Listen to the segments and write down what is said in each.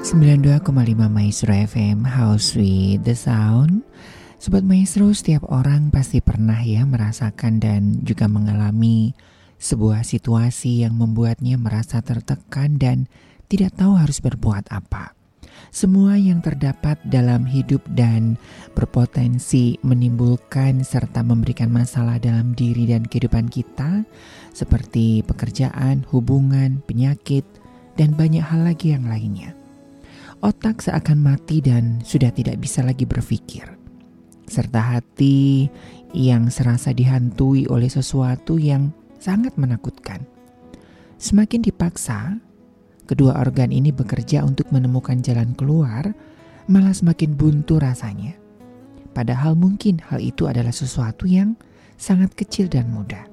92,5 Maestro FM House with the Sound Sobat Maestro, setiap orang pasti pernah ya merasakan dan juga mengalami sebuah situasi yang membuatnya merasa tertekan dan tidak tahu harus berbuat apa. Semua yang terdapat dalam hidup dan berpotensi menimbulkan serta memberikan masalah dalam diri dan kehidupan kita, seperti pekerjaan, hubungan, penyakit, dan banyak hal lagi yang lainnya otak seakan mati dan sudah tidak bisa lagi berpikir, serta hati yang serasa dihantui oleh sesuatu yang sangat menakutkan. Semakin dipaksa, kedua organ ini bekerja untuk menemukan jalan keluar, malah semakin buntu rasanya. Padahal mungkin hal itu adalah sesuatu yang sangat kecil dan mudah.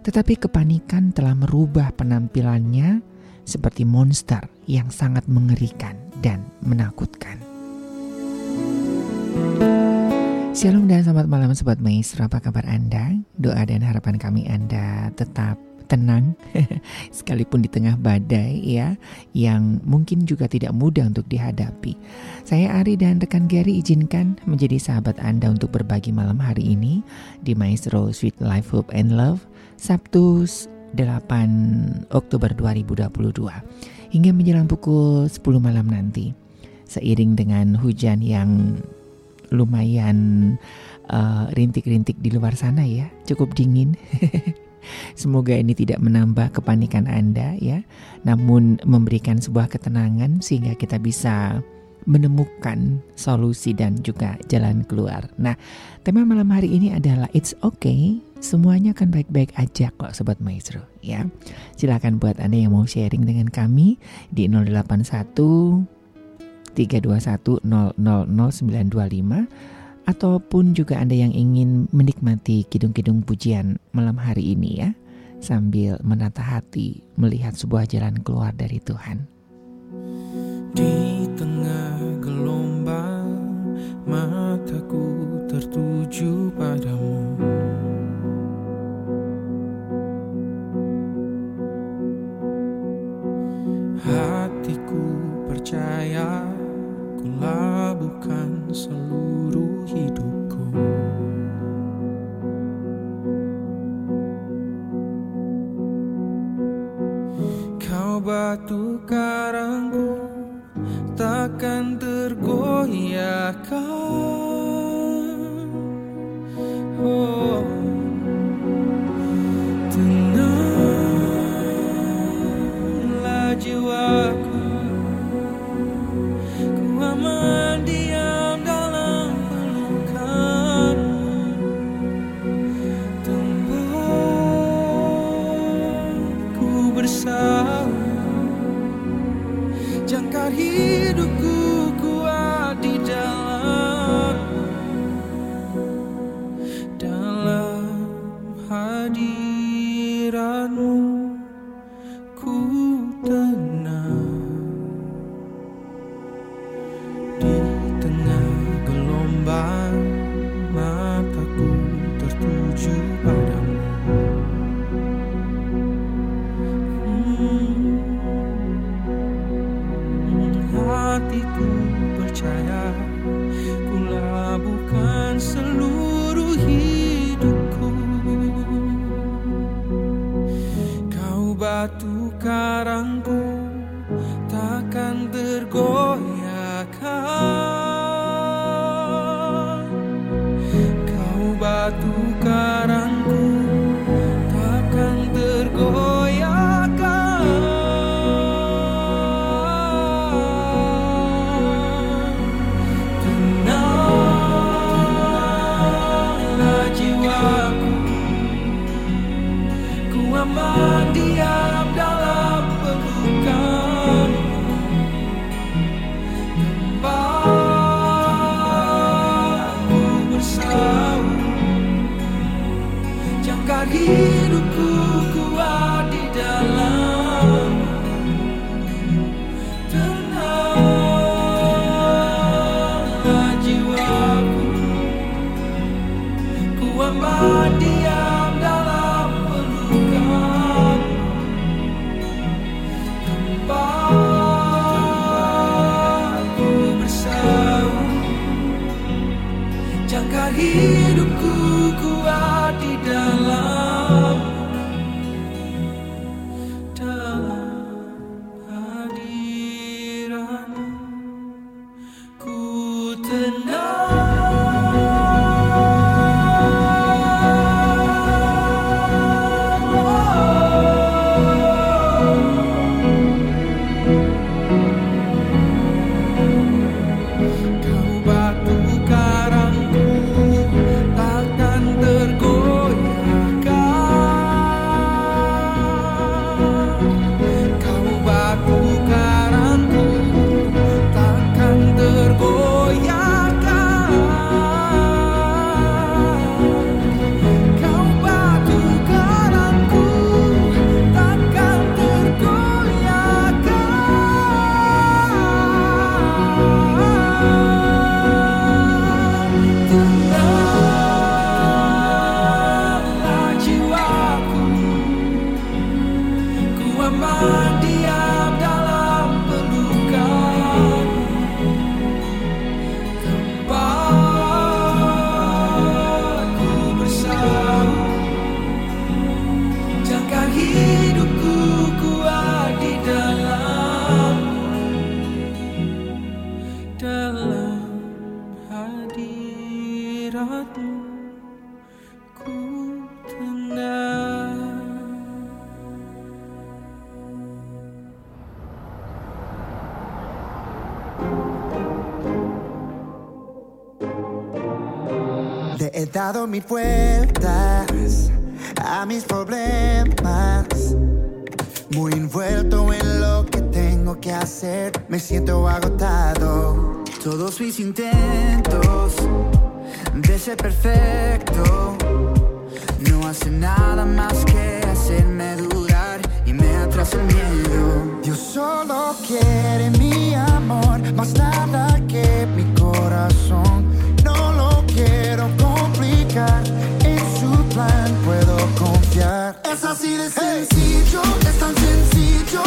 Tetapi kepanikan telah merubah penampilannya seperti monster yang sangat mengerikan dan menakutkan. Shalom dan selamat malam Sobat Maestro, apa kabar Anda? Doa dan harapan kami Anda tetap tenang sekalipun di tengah badai ya yang mungkin juga tidak mudah untuk dihadapi. Saya Ari dan rekan Gary izinkan menjadi sahabat Anda untuk berbagi malam hari ini di Maestro Sweet Life Hope and Love Sabtu 8 Oktober 2022 hingga menjelang pukul 10 malam nanti. Seiring dengan hujan yang lumayan uh, rintik-rintik uh, di luar sana ya, cukup dingin. Semoga ini tidak menambah kepanikan Anda ya, namun memberikan sebuah ketenangan sehingga kita bisa menemukan solusi dan juga jalan keluar. Nah, tema malam hari ini adalah it's okay Semuanya akan baik-baik aja kok Sobat Maestro ya. Silahkan buat Anda yang mau sharing dengan kami di 081 321 000925 ataupun juga Anda yang ingin menikmati kidung-kidung pujian malam hari ini ya sambil menata hati melihat sebuah jalan keluar dari Tuhan. Di tengah gelombang mataku tertuju padamu Hatiku percaya ku labuhkan seluruh hidupku. Kau batu karangku takkan tergoyahkan. Oh jiwaku. Ku aman diam dalam pelukanmu Tempatku bersama Jangkar hidupku he dado mil vueltas a mis problemas. Muy envuelto en lo que tengo que hacer, me siento agotado. Todos mis intentos de ese perfecto. No hace nada más que hacerme dudar y me atrasa el miedo. Dios solo quiere mi amor, más nada que mi corazón. No lo quiero complicar, en su plan puedo confiar. Es así de sencillo, es tan sencillo.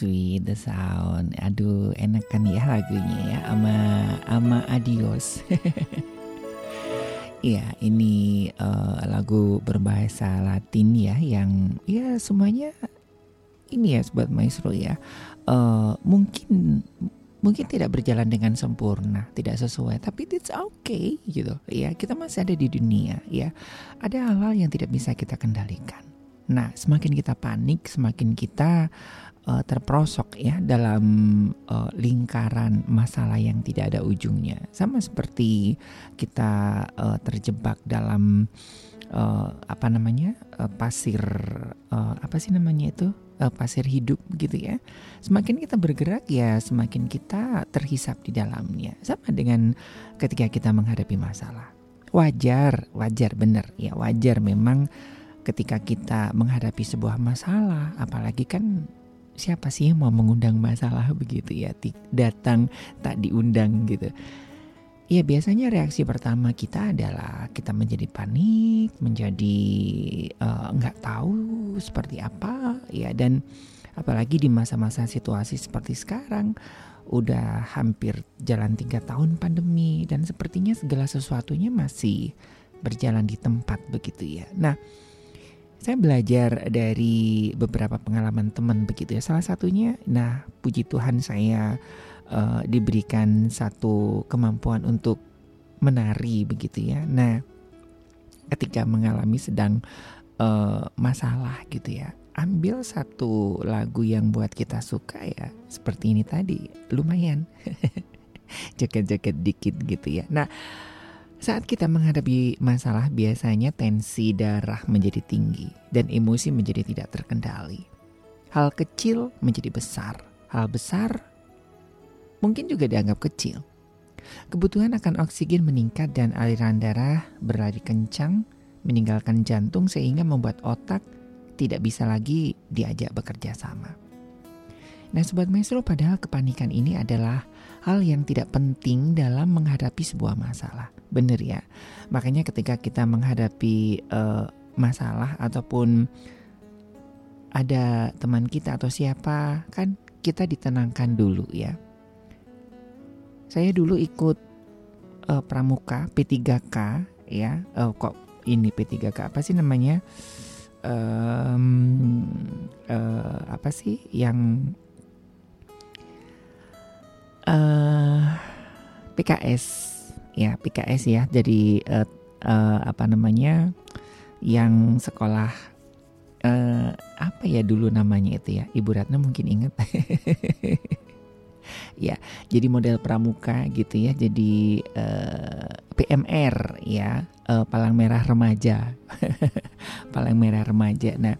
With the Sound Aduh enakan ya lagunya ya Ama, ama Adios Iya ini uh, lagu berbahasa Latin ya Yang ya semuanya ini ya Sobat Maestro ya uh, Mungkin mungkin tidak berjalan dengan sempurna, tidak sesuai, tapi it's okay gitu. Ya, kita masih ada di dunia ya. Ada hal-hal yang tidak bisa kita kendalikan. Nah, semakin kita panik, semakin kita uh, terperosok ya dalam uh, lingkaran masalah yang tidak ada ujungnya. Sama seperti kita uh, terjebak dalam uh, apa namanya uh, pasir uh, apa sih namanya itu uh, pasir hidup gitu ya. Semakin kita bergerak ya semakin kita terhisap di dalamnya. Sama dengan ketika kita menghadapi masalah. Wajar, wajar benar ya wajar memang ketika kita menghadapi sebuah masalah, apalagi kan siapa sih yang mau mengundang masalah begitu ya, datang tak diundang gitu. Ya biasanya reaksi pertama kita adalah kita menjadi panik, menjadi eh, nggak uh, tahu seperti apa ya dan apalagi di masa-masa situasi seperti sekarang udah hampir jalan tiga tahun pandemi dan sepertinya segala sesuatunya masih berjalan di tempat begitu ya. Nah saya belajar dari beberapa pengalaman teman begitu ya. Salah satunya, nah puji Tuhan saya uh, diberikan satu kemampuan untuk menari begitu ya. Nah, ketika mengalami sedang uh, masalah gitu ya, ambil satu lagu yang buat kita suka ya, seperti ini tadi, lumayan. Joget-joget dikit gitu ya. Nah, saat kita menghadapi masalah, biasanya tensi darah menjadi tinggi dan emosi menjadi tidak terkendali. Hal kecil menjadi besar, hal besar mungkin juga dianggap kecil. Kebutuhan akan oksigen meningkat dan aliran darah berlari kencang, meninggalkan jantung sehingga membuat otak tidak bisa lagi diajak bekerja sama. Nah, sobat maestro, padahal kepanikan ini adalah hal yang tidak penting dalam menghadapi sebuah masalah. Bener ya. Makanya ketika kita menghadapi uh, masalah ataupun ada teman kita atau siapa, kan kita ditenangkan dulu ya. Saya dulu ikut uh, pramuka P3K ya. Uh, kok ini P3K apa sih namanya? Um, uh, apa sih yang uh, PKS ya PKS ya. Jadi uh, uh, apa namanya yang sekolah uh, apa ya dulu namanya itu ya? Ibu Ratna mungkin ingat. Ya jadi model pramuka gitu ya. Jadi uh, PMR ya. Uh, palang merah remaja. Palang merah remaja. Nah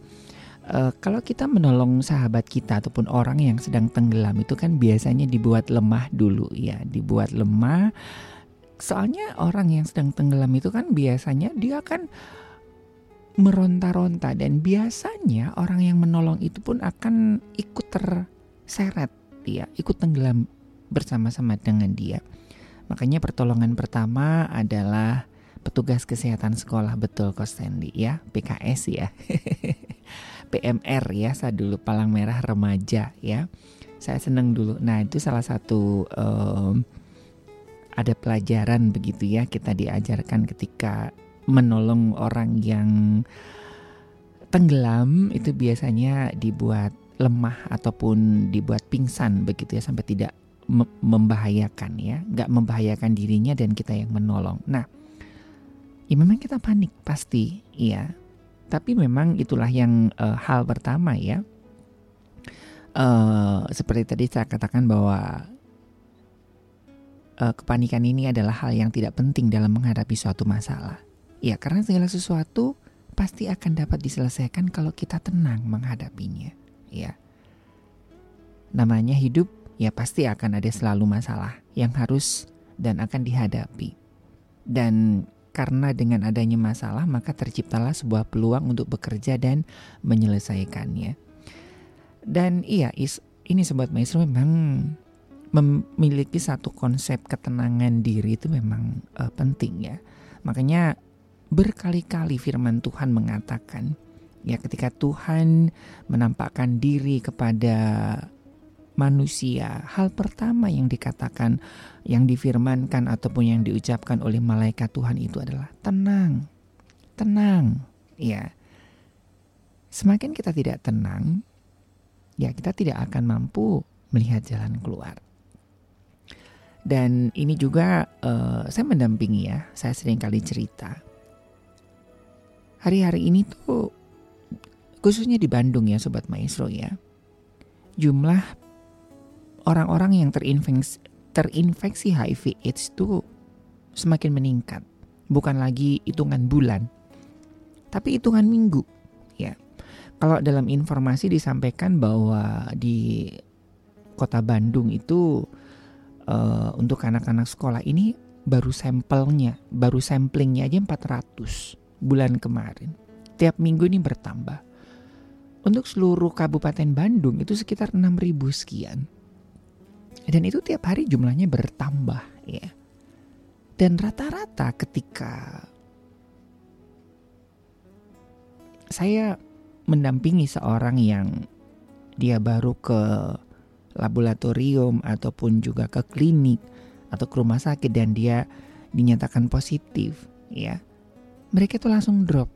uh, kalau kita menolong sahabat kita ataupun orang yang sedang tenggelam itu kan biasanya dibuat lemah dulu ya, dibuat lemah. Soalnya orang yang sedang tenggelam itu kan biasanya dia kan meronta-ronta dan biasanya orang yang menolong itu pun akan ikut terseret dia, ikut tenggelam bersama-sama dengan dia. Makanya pertolongan pertama adalah petugas kesehatan sekolah betul Kostendi ya, PKS ya. PMR ya, saya dulu Palang Merah Remaja ya. Saya seneng dulu. Nah itu salah satu um, ada pelajaran begitu ya kita diajarkan ketika menolong orang yang tenggelam itu biasanya dibuat lemah ataupun dibuat pingsan begitu ya sampai tidak membahayakan ya, nggak membahayakan dirinya dan kita yang menolong. Nah, ya memang kita panik pasti, ya tapi memang itulah yang uh, hal pertama ya. Uh, seperti tadi saya katakan bahwa uh, kepanikan ini adalah hal yang tidak penting dalam menghadapi suatu masalah. Ya, karena segala sesuatu pasti akan dapat diselesaikan kalau kita tenang menghadapinya. Ya, namanya hidup ya pasti akan ada selalu masalah yang harus dan akan dihadapi. Dan karena dengan adanya masalah maka terciptalah sebuah peluang untuk bekerja dan menyelesaikannya. Dan iya, is, ini sobat maestro memang memiliki satu konsep ketenangan diri itu memang uh, penting ya. Makanya berkali-kali firman Tuhan mengatakan Ya, ketika Tuhan menampakkan diri kepada manusia, hal pertama yang dikatakan, yang difirmankan ataupun yang diucapkan oleh malaikat Tuhan itu adalah tenang. Tenang. Ya. Semakin kita tidak tenang, ya kita tidak akan mampu melihat jalan keluar. Dan ini juga uh, saya mendampingi ya, saya sering kali cerita. Hari-hari ini tuh khususnya di Bandung ya Sobat Maestro ya. Jumlah orang-orang yang terinfeksi, terinfeksi HIV AIDS itu semakin meningkat. Bukan lagi hitungan bulan, tapi hitungan minggu. Ya, kalau dalam informasi disampaikan bahwa di kota Bandung itu uh, untuk anak-anak sekolah ini baru sampelnya, baru samplingnya aja 400 bulan kemarin. Tiap minggu ini bertambah. Untuk seluruh Kabupaten Bandung itu sekitar 6000 sekian. Dan itu tiap hari jumlahnya bertambah ya. Dan rata-rata ketika saya mendampingi seorang yang dia baru ke laboratorium ataupun juga ke klinik atau ke rumah sakit dan dia dinyatakan positif, ya. Mereka itu langsung drop.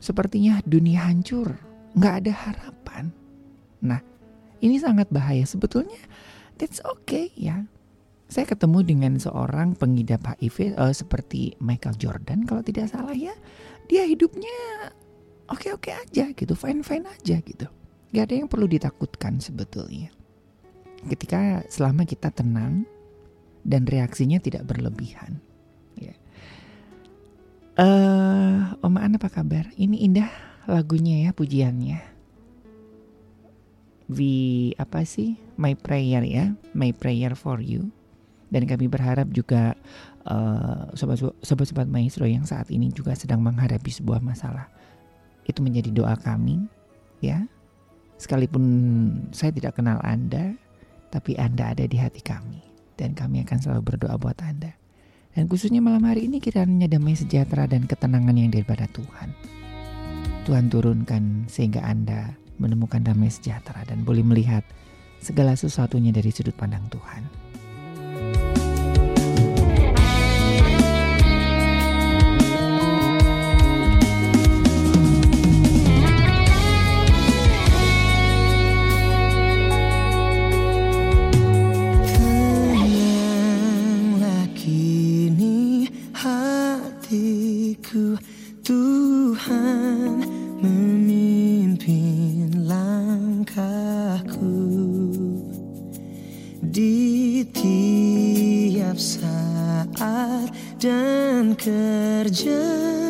Sepertinya dunia hancur, nggak ada harapan. Nah, ini sangat bahaya. Sebetulnya that's okay ya. Saya ketemu dengan seorang pengidap HIV uh, seperti Michael Jordan kalau tidak salah ya. Dia hidupnya oke-oke aja gitu, fine-fine aja gitu. Gak ada yang perlu ditakutkan sebetulnya. Ketika selama kita tenang dan reaksinya tidak berlebihan. Ya. Uh, Oma An apa kabar? Ini indah lagunya ya pujiannya. We apa sih? My prayer ya, my prayer for you. Dan kami berharap juga uh, sobat-sobat maestro yang saat ini juga sedang menghadapi sebuah masalah. Itu menjadi doa kami ya Sekalipun saya tidak kenal Anda, tapi Anda ada di hati kami. Dan kami akan selalu berdoa buat Anda. Dan khususnya malam hari ini kiranya damai sejahtera dan ketenangan yang daripada Tuhan. Tuhan turunkan sehingga Anda menemukan damai sejahtera dan boleh melihat segala sesuatunya dari sudut pandang Tuhan. Juga nasibku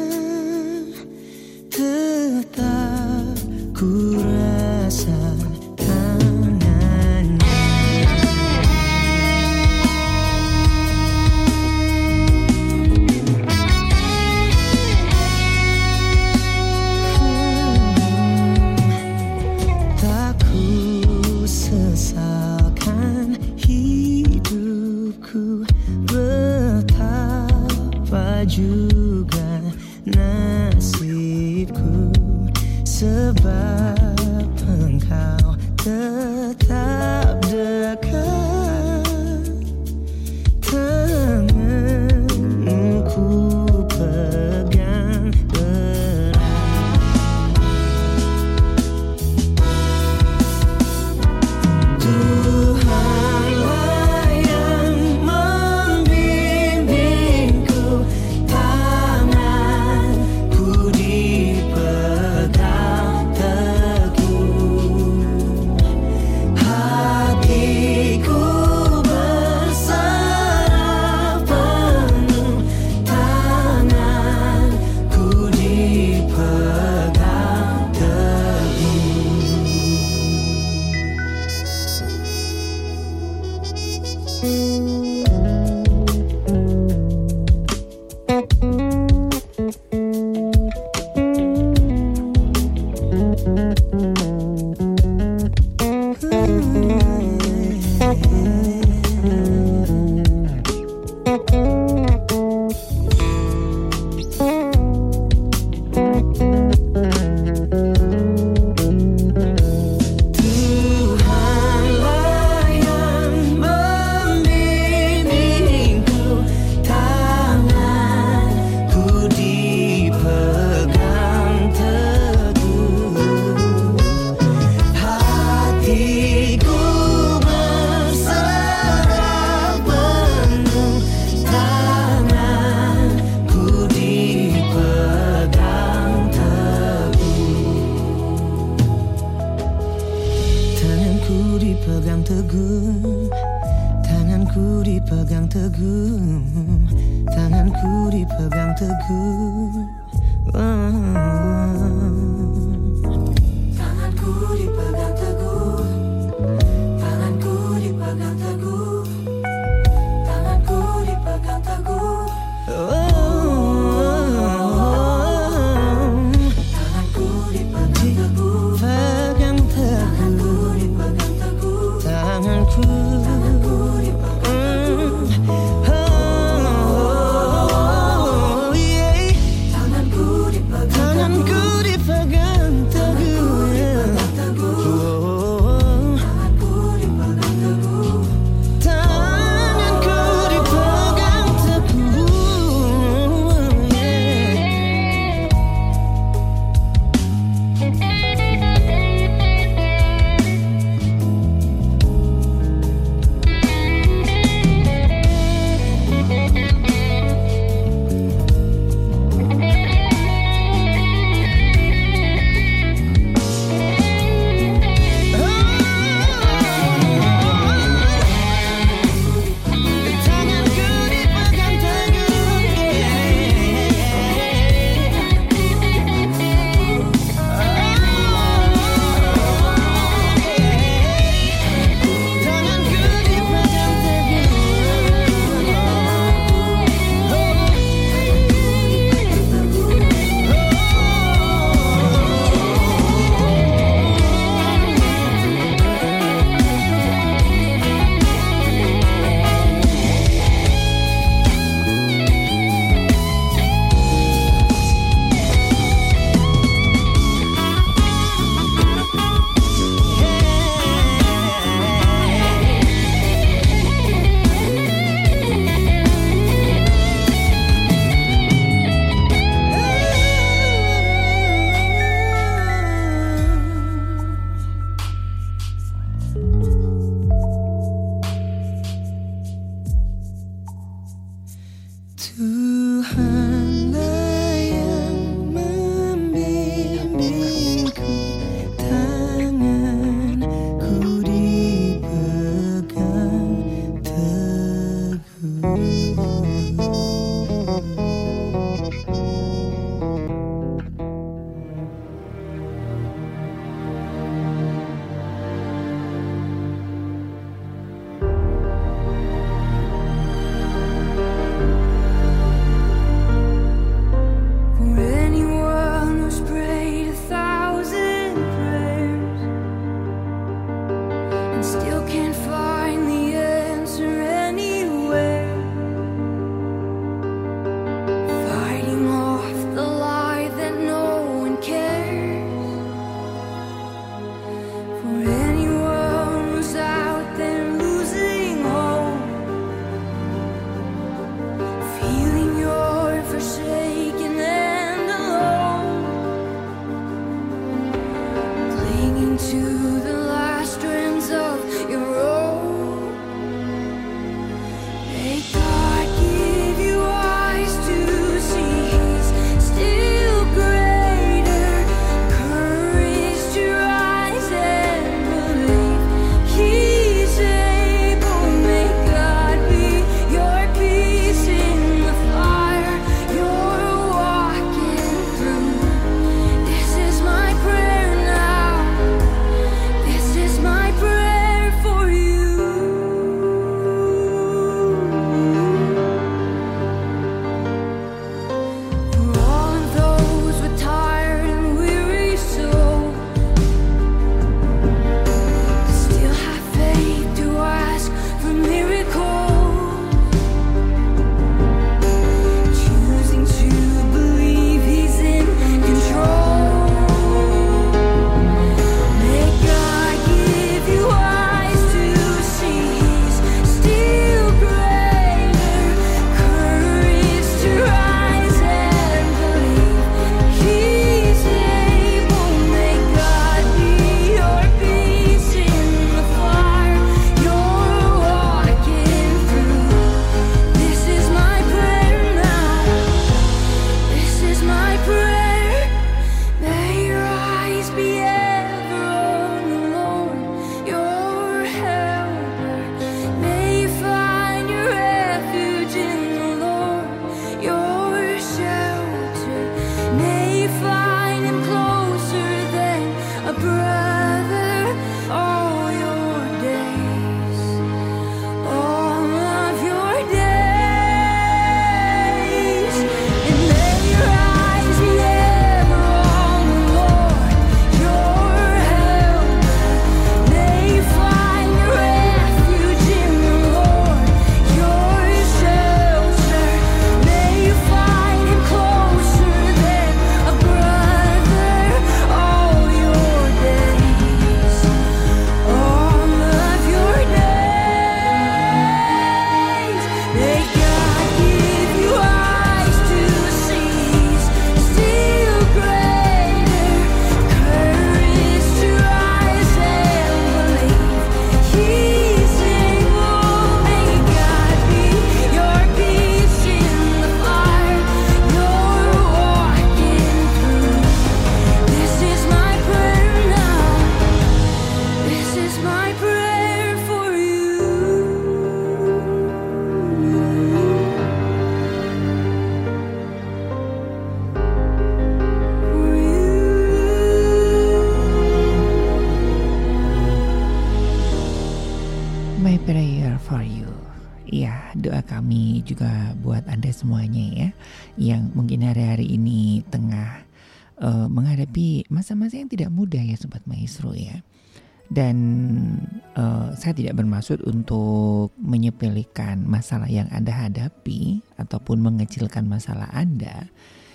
bermaksud untuk menyepelekan masalah yang Anda hadapi ataupun mengecilkan masalah Anda,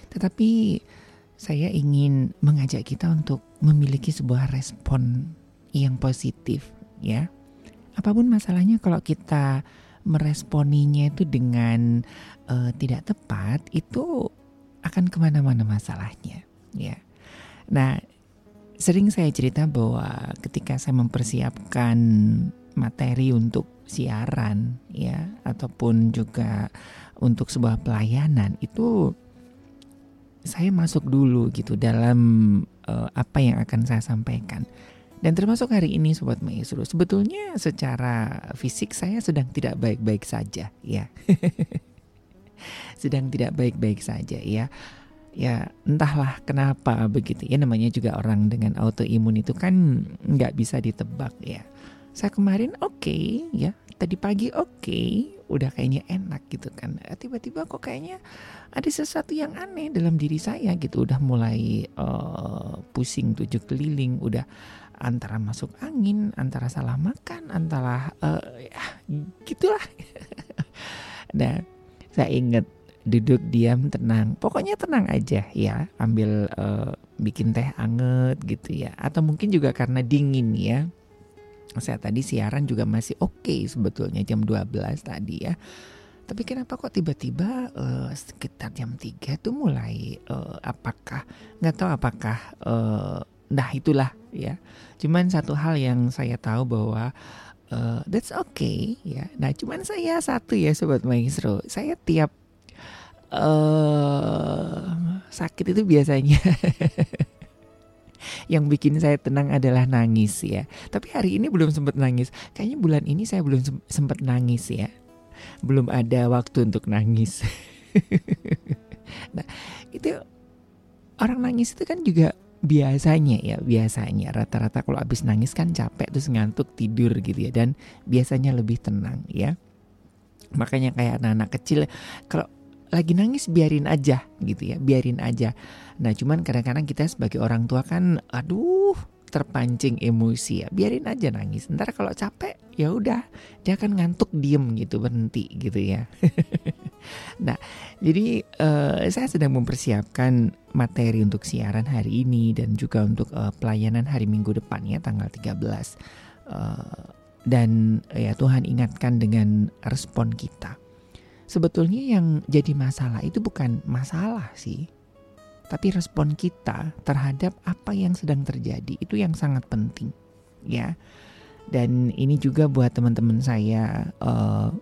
tetapi saya ingin mengajak kita untuk memiliki sebuah respon yang positif ya. Apa pun masalahnya kalau kita meresponinya itu dengan uh, tidak tepat itu akan ke mana-mana masalahnya ya. Nah sering saya cerita bahwa ketika saya mempersiapkan materi untuk siaran ya ataupun juga untuk sebuah pelayanan itu saya masuk dulu gitu dalam uh, apa yang akan saya sampaikan. Dan termasuk hari ini Sobat Maestro, sebetulnya secara fisik saya sedang tidak baik-baik saja ya. sedang tidak baik-baik saja ya. Ya entahlah kenapa begitu ya namanya juga orang dengan autoimun itu kan nggak bisa ditebak ya. Saya kemarin oke okay, ya, tadi pagi oke, okay, udah kayaknya enak gitu kan. Tiba-tiba kok kayaknya ada sesuatu yang aneh dalam diri saya gitu. Udah mulai uh, pusing tujuh keliling, udah antara masuk angin, antara salah makan, antara uh, ya gitulah. nah, saya ingat duduk diam tenang, pokoknya tenang aja ya, ambil uh, bikin teh anget gitu ya, atau mungkin juga karena dingin ya. Saya tadi siaran juga masih oke okay sebetulnya jam 12 tadi ya. Tapi kenapa kok tiba-tiba uh, sekitar jam 3 tuh mulai uh, apakah nggak tahu apakah uh, nah itulah ya. Cuman satu hal yang saya tahu bahwa uh, that's okay ya. Nah cuman saya satu ya sobat maestro, saya tiap uh, sakit itu biasanya yang bikin saya tenang adalah nangis ya. Tapi hari ini belum sempat nangis. Kayaknya bulan ini saya belum sempat nangis ya. Belum ada waktu untuk nangis. nah, itu orang nangis itu kan juga biasanya ya biasanya rata-rata kalau habis nangis kan capek terus ngantuk tidur gitu ya dan biasanya lebih tenang ya makanya kayak anak-anak kecil kalau lagi nangis biarin aja gitu ya biarin aja. Nah cuman kadang-kadang kita sebagai orang tua kan aduh terpancing emosi ya biarin aja nangis. Ntar kalau capek ya udah dia akan ngantuk diem gitu berhenti gitu ya. Nah jadi uh, saya sedang mempersiapkan materi untuk siaran hari ini dan juga untuk uh, pelayanan hari Minggu depan ya tanggal 13 uh, eh, dan ya Tuhan ingatkan dengan respon kita sebetulnya yang jadi masalah itu bukan masalah sih tapi respon kita terhadap apa yang sedang terjadi itu yang sangat penting ya. Dan ini juga buat teman-teman saya uh,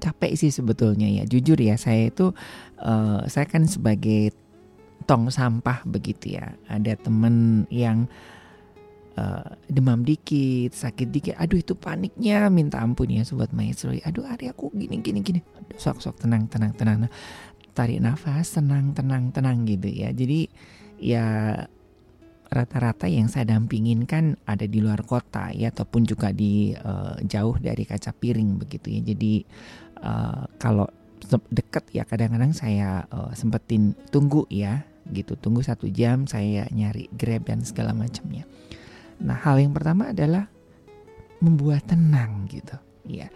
capek sih sebetulnya ya. Jujur ya saya itu uh, saya kan sebagai tong sampah begitu ya. Ada teman yang uh, demam dikit sakit dikit. Aduh itu paniknya. Minta ampun ya sobat maestro. Aduh hari aku gini gini gini. Sok sok tenang tenang tenang tarik nafas tenang tenang tenang gitu ya. Jadi ya rata-rata yang saya dampingin kan ada di luar kota ya ataupun juga di uh, jauh dari kaca piring begitu ya. Jadi uh, kalau deket ya kadang-kadang saya uh, sempetin tunggu ya gitu. Tunggu satu jam saya nyari grab dan segala macamnya nah hal yang pertama adalah membuat tenang gitu. Ya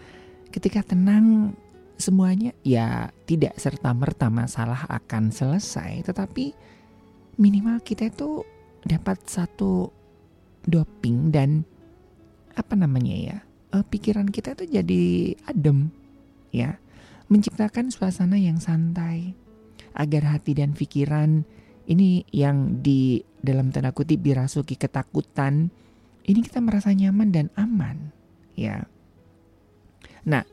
ketika tenang semuanya ya tidak serta-merta masalah akan selesai, tetapi minimal kita itu dapat satu doping dan apa namanya ya, uh, pikiran kita itu jadi adem, ya, menciptakan suasana yang santai agar hati dan pikiran ini yang di dalam tanda kutip dirasuki ketakutan, ini kita merasa nyaman dan aman, ya. Nah,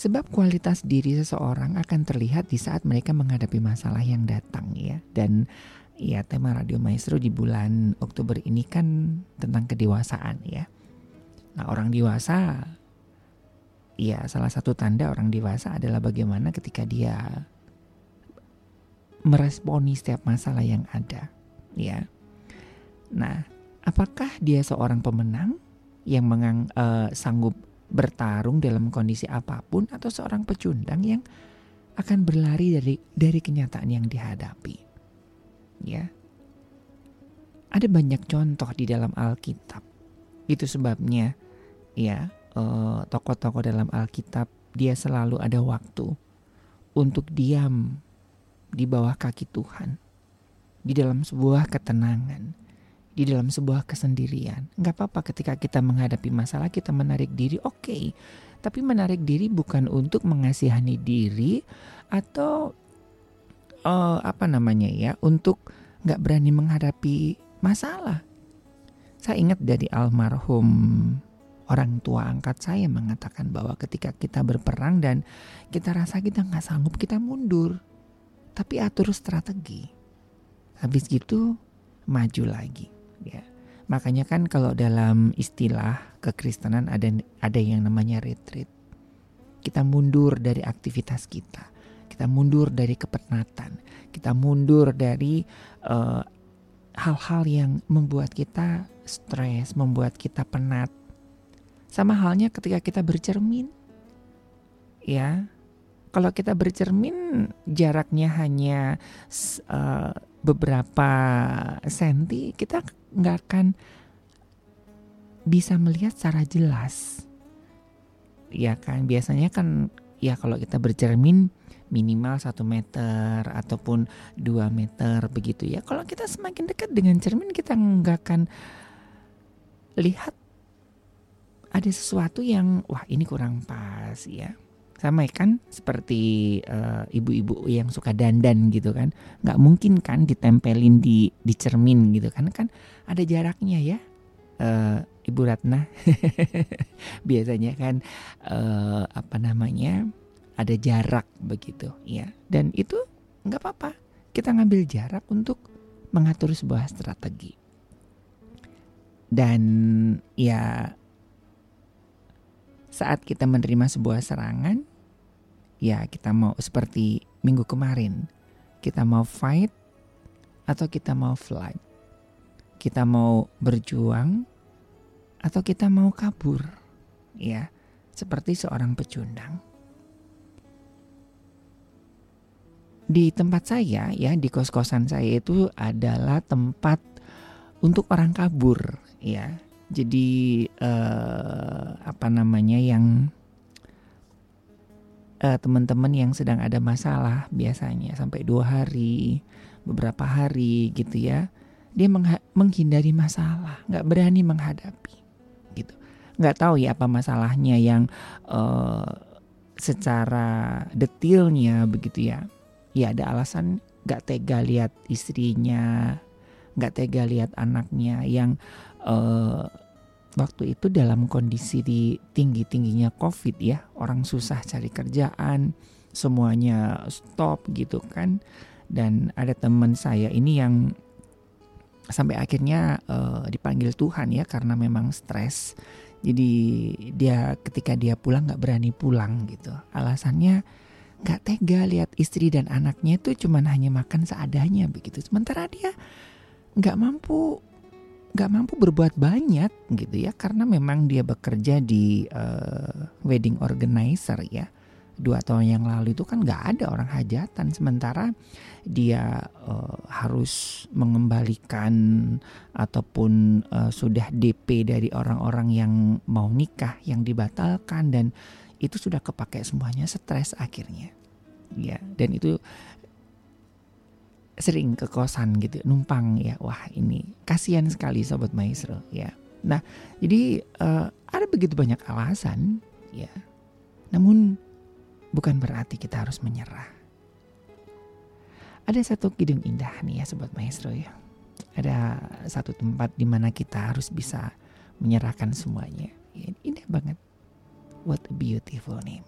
Sebab kualitas diri seseorang akan terlihat di saat mereka menghadapi masalah yang datang ya. Dan ya tema Radio Maestro di bulan Oktober ini kan tentang kedewasaan ya. Nah orang dewasa ya salah satu tanda orang dewasa adalah bagaimana ketika dia meresponi setiap masalah yang ada ya. Nah apakah dia seorang pemenang yang mengang, uh, sanggup bertarung dalam kondisi apa pun atau seorang pecundang yang akan berlari dari dari kenyataan yang dihadapi. Ya. Ada banyak contoh di dalam Alkitab. Itu sebabnya ya eh, tokoh-tokoh dalam Alkitab dia selalu ada waktu untuk diam di bawah kaki Tuhan. Di dalam sebuah ketenangan, di dalam sebuah kesendirian. Nggak apa-apa ketika kita menghadapi masalah kita menarik diri, oke. Okay. Tapi menarik diri bukan untuk mengasihani diri atau uh, apa namanya ya, untuk nggak berani menghadapi masalah. Saya ingat dari almarhum orang tua angkat saya mengatakan bahwa ketika kita berperang dan kita rasa kita nggak sanggup, kita mundur. Tapi atur strategi. Habis gitu maju lagi. Ya. Makanya kan kalau dalam istilah kekristenan ada ada yang namanya retreat. Kita mundur dari aktivitas kita. Kita mundur dari kepenatan. Kita mundur dari uh, hal-hal yang membuat kita stres, membuat kita penat. Sama halnya ketika kita bercermin. Ya. Kalau kita bercermin jaraknya hanya uh, beberapa senti, kita nggak akan bisa melihat secara jelas. Ya kan, biasanya kan ya kalau kita bercermin minimal satu meter ataupun dua meter begitu ya. Kalau kita semakin dekat dengan cermin kita nggak akan lihat ada sesuatu yang wah ini kurang pas ya. Sama kan? Seperti uh, ibu-ibu yang suka dandan gitu kan. nggak mungkin kan ditempelin di di cermin gitu. Kan kan ada jaraknya ya. Uh, Ibu Ratna. Biasanya kan uh, apa namanya ada jarak begitu ya. Dan itu nggak apa-apa. Kita ngambil jarak untuk mengatur sebuah strategi. Dan ya saat kita menerima sebuah serangan ya kita mau seperti minggu kemarin. Kita mau fight atau kita mau flight? Kita mau berjuang atau kita mau kabur? Ya seperti seorang pecundang. Di tempat saya ya di kos-kosan saya itu adalah tempat untuk orang kabur ya. Jadi eh, apa namanya yang eh, teman-teman yang sedang ada masalah biasanya sampai dua hari, beberapa hari gitu ya. Dia menghindari masalah, nggak berani menghadapi gitu. Nggak tahu ya apa masalahnya yang eh, secara detailnya begitu ya ya ada alasan gak tega lihat istrinya, gak tega lihat anaknya yang uh, waktu itu dalam kondisi di tinggi tingginya covid ya orang susah cari kerjaan semuanya stop gitu kan. Dan ada teman saya ini yang sampai akhirnya uh, dipanggil Tuhan ya karena memang stres. Jadi dia ketika dia pulang nggak berani pulang gitu. Alasannya gak tega lihat istri dan anaknya itu cuman hanya makan seadanya begitu. Sementara dia gak mampu gak mampu berbuat banyak gitu ya karena memang dia bekerja di uh, wedding organizer ya. Dua tahun yang lalu itu kan gak ada orang hajatan sementara dia uh, harus mengembalikan ataupun uh, sudah DP dari orang-orang yang mau nikah yang dibatalkan dan itu sudah kepake semuanya stres akhirnya. Ya dan itu sering ke kosan gitu numpang ya. Wah ini kasihan sekali sobat maestro ya. Nah jadi uh, ada begitu banyak alasan ya. Namun bukan berarti kita harus menyerah. Ada satu kidung indah nih ya sobat maestro ya. Ada satu tempat di mana kita harus bisa menyerahkan semuanya. Ya, indah banget. What a beautiful name.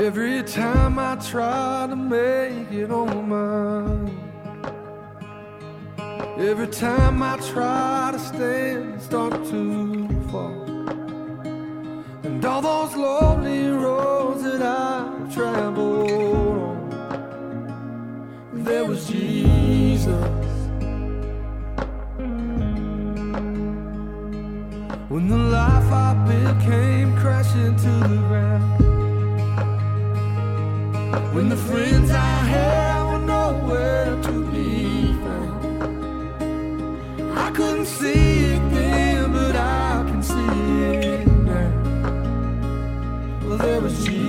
Every time I try to make it on mine. Every time I try to stand, start to fall. And all those lonely roads that I've traveled on, there was Jesus. When the life I built came crashing to the ground. When the friends I had were nowhere to be found. I couldn't see it then, but I can see it now. Well, there was Jesus.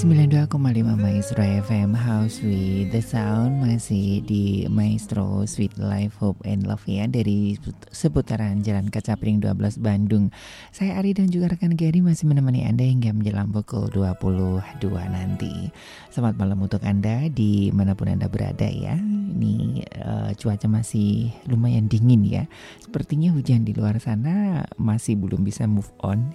Si me Maestro FM House with the Sound Masih di Maestro Sweet Life Hope and Love ya Dari seputaran Jalan Kaca Piring 12 Bandung. Saya Ari dan juga rekan Gary masih menemani Anda hingga menjelang pukul 22 nanti. Selamat malam untuk Anda di mana pun Anda berada ya. Ini uh, cuaca masih lumayan dingin ya. Sepertinya hujan di luar sana masih belum bisa move on.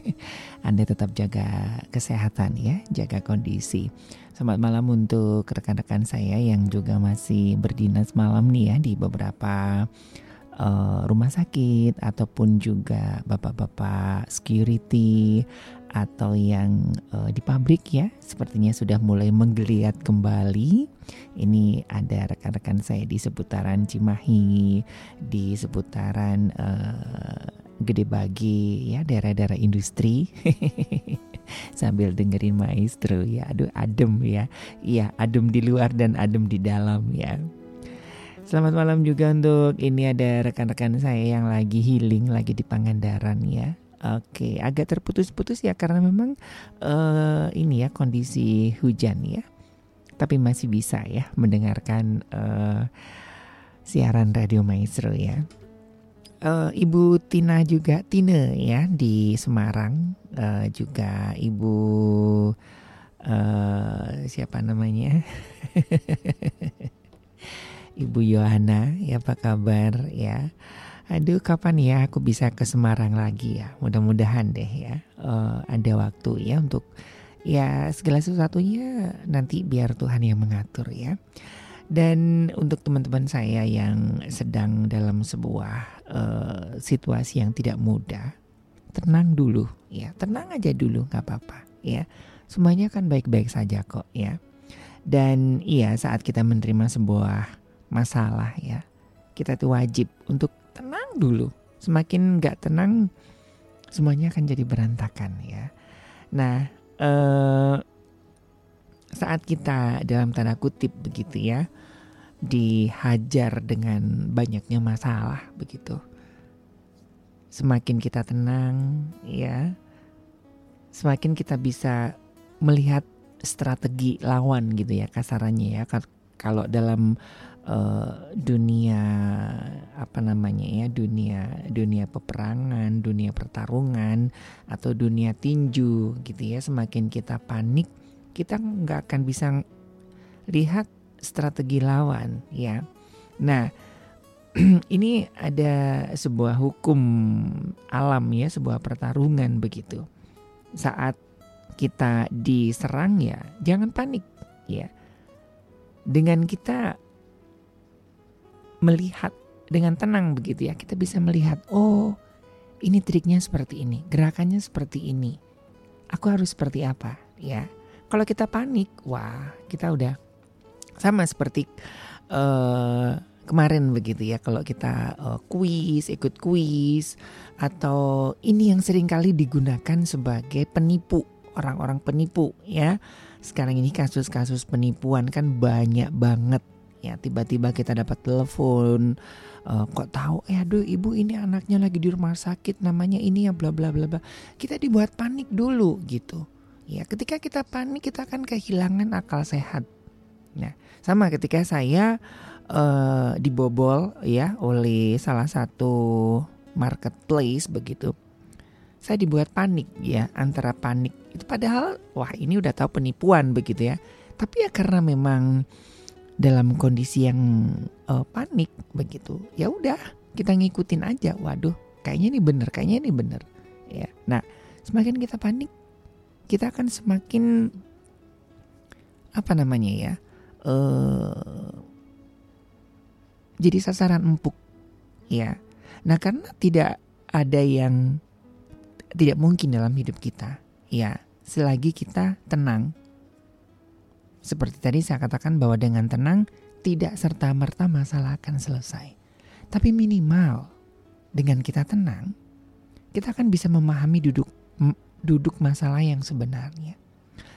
Anda tetap jaga kesehatan ya, jaga kondisi. Selamat malam untuk rekan-rekan saya yang juga masih berdinas malam nih ya di beberapa uh, rumah sakit ataupun juga bapak-bapak security atau yang uh, di pabrik ya sepertinya sudah mulai menggeliat kembali. Ini ada rekan-rekan saya di seputaran Cimahi, di seputaran uh, Gede Bagi ya daerah-daerah industri. sambil dengerin maestro ya aduh adem ya. Iya adem di luar dan adem di dalam ya. Selamat malam juga untuk ini ada rekan-rekan saya yang lagi healing lagi di Pangandaran ya. Oke agak terputus-putus ya karena memang uh, ini ya kondisi hujan ya. Tapi masih bisa ya mendengarkan uh, siaran radio maestro ya. Uh, Ibu Tina juga Tina ya di Semarang uh, juga Ibu uh, siapa namanya? Ibu Yohana ya apa kabar? Ya. Aduh kapan ya aku bisa ke Semarang lagi ya? Mudah-mudahan deh ya. Uh, ada waktu ya untuk ya segala sesuatunya nanti biar Tuhan yang mengatur ya. Dan untuk teman-teman saya yang sedang dalam sebuah uh, situasi yang tidak mudah, tenang dulu ya, tenang aja dulu nggak apa-apa ya. Semuanya kan baik-baik saja kok ya. Dan iya saat kita menerima sebuah masalah ya, kita tuh wajib untuk tenang dulu. Semakin nggak tenang, semuanya akan jadi berantakan ya. Nah, uh, saat kita dalam tanda kutip begitu ya dihajar dengan banyaknya masalah begitu semakin kita tenang ya semakin kita bisa melihat strategi lawan gitu ya kasarannya ya kalau dalam uh, dunia apa namanya ya dunia dunia peperangan dunia pertarungan atau dunia tinju gitu ya semakin kita panik kita nggak akan bisa lihat strategi lawan ya. Nah, ini ada sebuah hukum alam ya, sebuah pertarungan begitu. Saat kita diserang ya, jangan panik ya. Dengan kita melihat dengan tenang begitu ya, kita bisa melihat, oh, ini triknya seperti ini, gerakannya seperti ini. Aku harus seperti apa ya? Kalau kita panik, wah kita udah sama seperti uh, kemarin begitu ya kalau kita uh, kuis ikut kuis atau ini yang sering kali digunakan sebagai penipu orang-orang penipu ya. Sekarang ini kasus-kasus penipuan kan banyak banget ya tiba-tiba kita dapat telepon uh, kok tahu? Eh aduh ibu ini anaknya lagi di rumah sakit namanya ini ya bla bla bla bla. Kita dibuat panik dulu gitu Ya, ketika kita panik kita akan kehilangan akal sehat. Nah, sama ketika saya uh, dibobol ya oleh salah satu marketplace begitu. Saya dibuat panik ya, antara panik itu padahal wah ini udah tahu penipuan begitu ya. Tapi ya karena memang dalam kondisi yang uh, panik begitu. Ya udah, kita ngikutin aja. Waduh, kayaknya ini bener, kayaknya ini bener. Ya. Nah, semakin kita panik kita akan semakin apa namanya ya uh, jadi sasaran empuk ya nah karena tidak ada yang tidak mungkin dalam hidup kita ya selagi kita tenang seperti tadi saya katakan bahwa dengan tenang tidak serta merta masalah akan selesai tapi minimal dengan kita tenang kita akan bisa memahami duduk duduk masalah yang sebenarnya.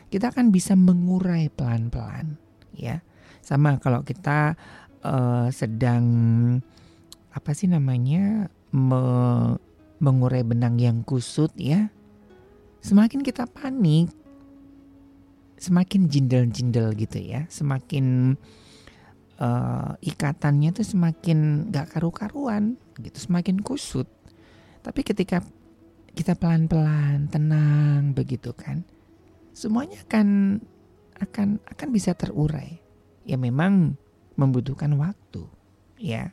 Kita akan bisa mengurai pelan-pelan, ya. Sama kalau kita uh, sedang apa sih namanya me, mengurai benang yang kusut, ya. Semakin kita panik, semakin jindel-jindel gitu ya, semakin eh, ikatannya tuh semakin gak karu-karuan gitu, semakin kusut. Tapi ketika kita pelan-pelan, tenang begitu kan, semuanya akan akan akan bisa terurai. Ya memang membutuhkan waktu, ya.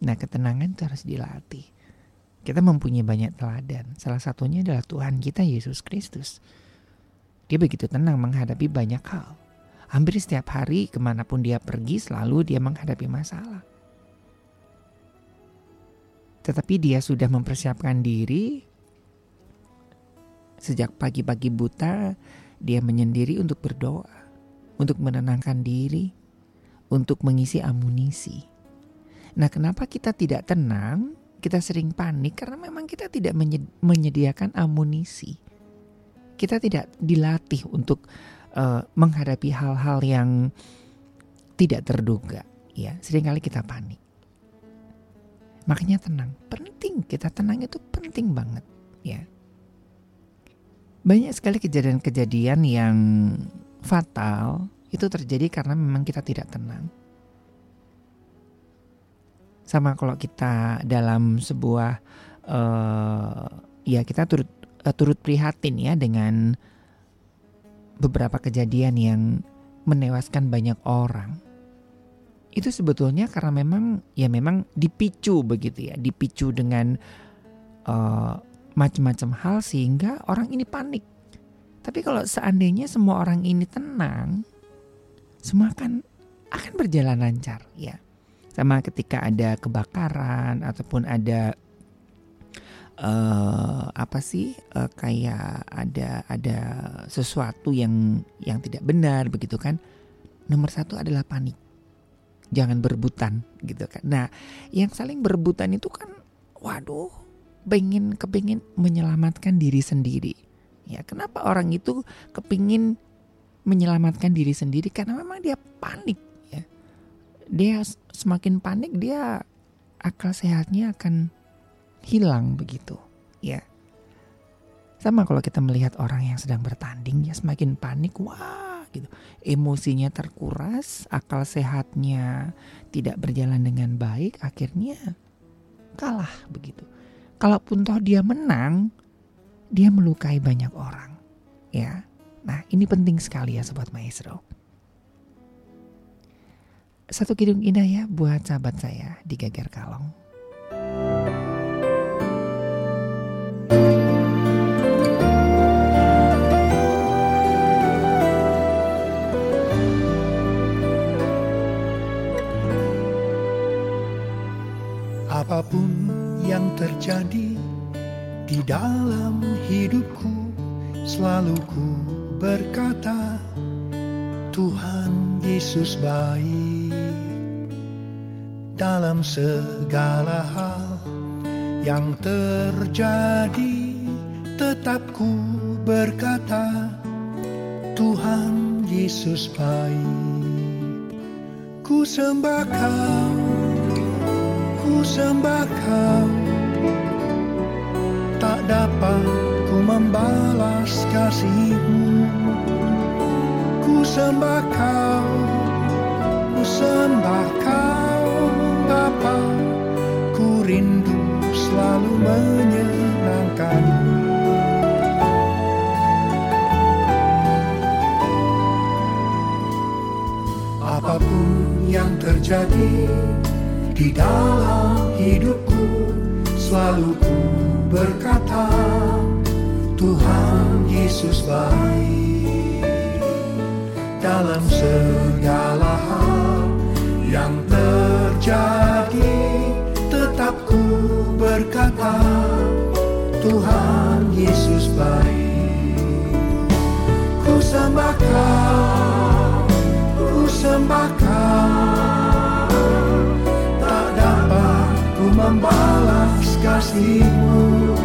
Nah ketenangan itu harus dilatih. Kita mempunyai banyak teladan. Salah satunya adalah Tuhan kita Yesus Kristus. Dia begitu tenang menghadapi banyak hal. Hampir setiap hari ke mana pun dia pergi selalu dia menghadapi masalah. Tetapi dia sudah mempersiapkan diri sejak pagi-pagi buta dia menyendiri untuk berdoa, untuk menenangkan diri, untuk mengisi amunisi. Nah, kenapa kita tidak tenang? Kita sering panik karena memang kita tidak menye- menyediakan amunisi. Kita tidak dilatih untuk eh, menghadapi hal-hal yang tidak terduga. Ya, sering kali kita panik. Makanya tenang, penting. Kita tenang itu penting banget, ya. Banyak sekali kejadian-kejadian yang fatal itu terjadi karena memang kita tidak tenang. Sama kalau kita dalam sebuah eh ya kita turut eh, turut prihatin ya dengan beberapa kejadian yang menewaskan banyak orang. Itu sebetulnya karena memang ya memang dipicu begitu ya, dipicu dengan eh, macam-macam hal sehingga orang ini panik. Tapi kalau seandainya semua orang ini tenang, semua akan akan berjalan lancar ya. Sama ketika ada kebakaran ataupun ada eh apa sih eh, kayak ada ada sesuatu yang yang tidak benar begitu kan. Nomor satu adalah panik. Jangan berebutan gitu kan. Nah, yang saling berebutan itu kan waduh pengen kepingin menyelamatkan diri sendiri. Ya, kenapa orang itu kepingin menyelamatkan diri sendiri karena memang dia panik ya. Dia semakin panik dia akal sehatnya akan hilang begitu, ya. Sama kalau kita melihat orang yang sedang bertanding ya semakin panik, wah gitu. Emosinya terkuras, akal sehatnya tidak berjalan dengan baik, akhirnya kalah begitu. Kalaupun toh dia menang, dia melukai banyak orang. Ya. Nah, ini penting sekali ya sobat maestro. Satu kidung indah ya buat sahabat saya di Gagar Kalong. Apa pun yang terjadi di dalam hidupku, selalu ku berkata, Tuhan Yesus baik dalam segala hal yang terjadi. Tetap ku berkata, Tuhan Yesus baik. Ku sembah Kau ku sembah kau Tak dapat ku membalas kasihmu sembah kau Ku kau Bapa. Ku rindu selalu menyenangkanmu Apa pun yang terjadi di dalam hidupku selalu ku berkata Tuhan Yesus baik dalam segala hal yang terjadi tetap ku berkata Tuhan Yesus baik. Ku sembah kau ku sembah kau tak dapat ku membalas kasihmu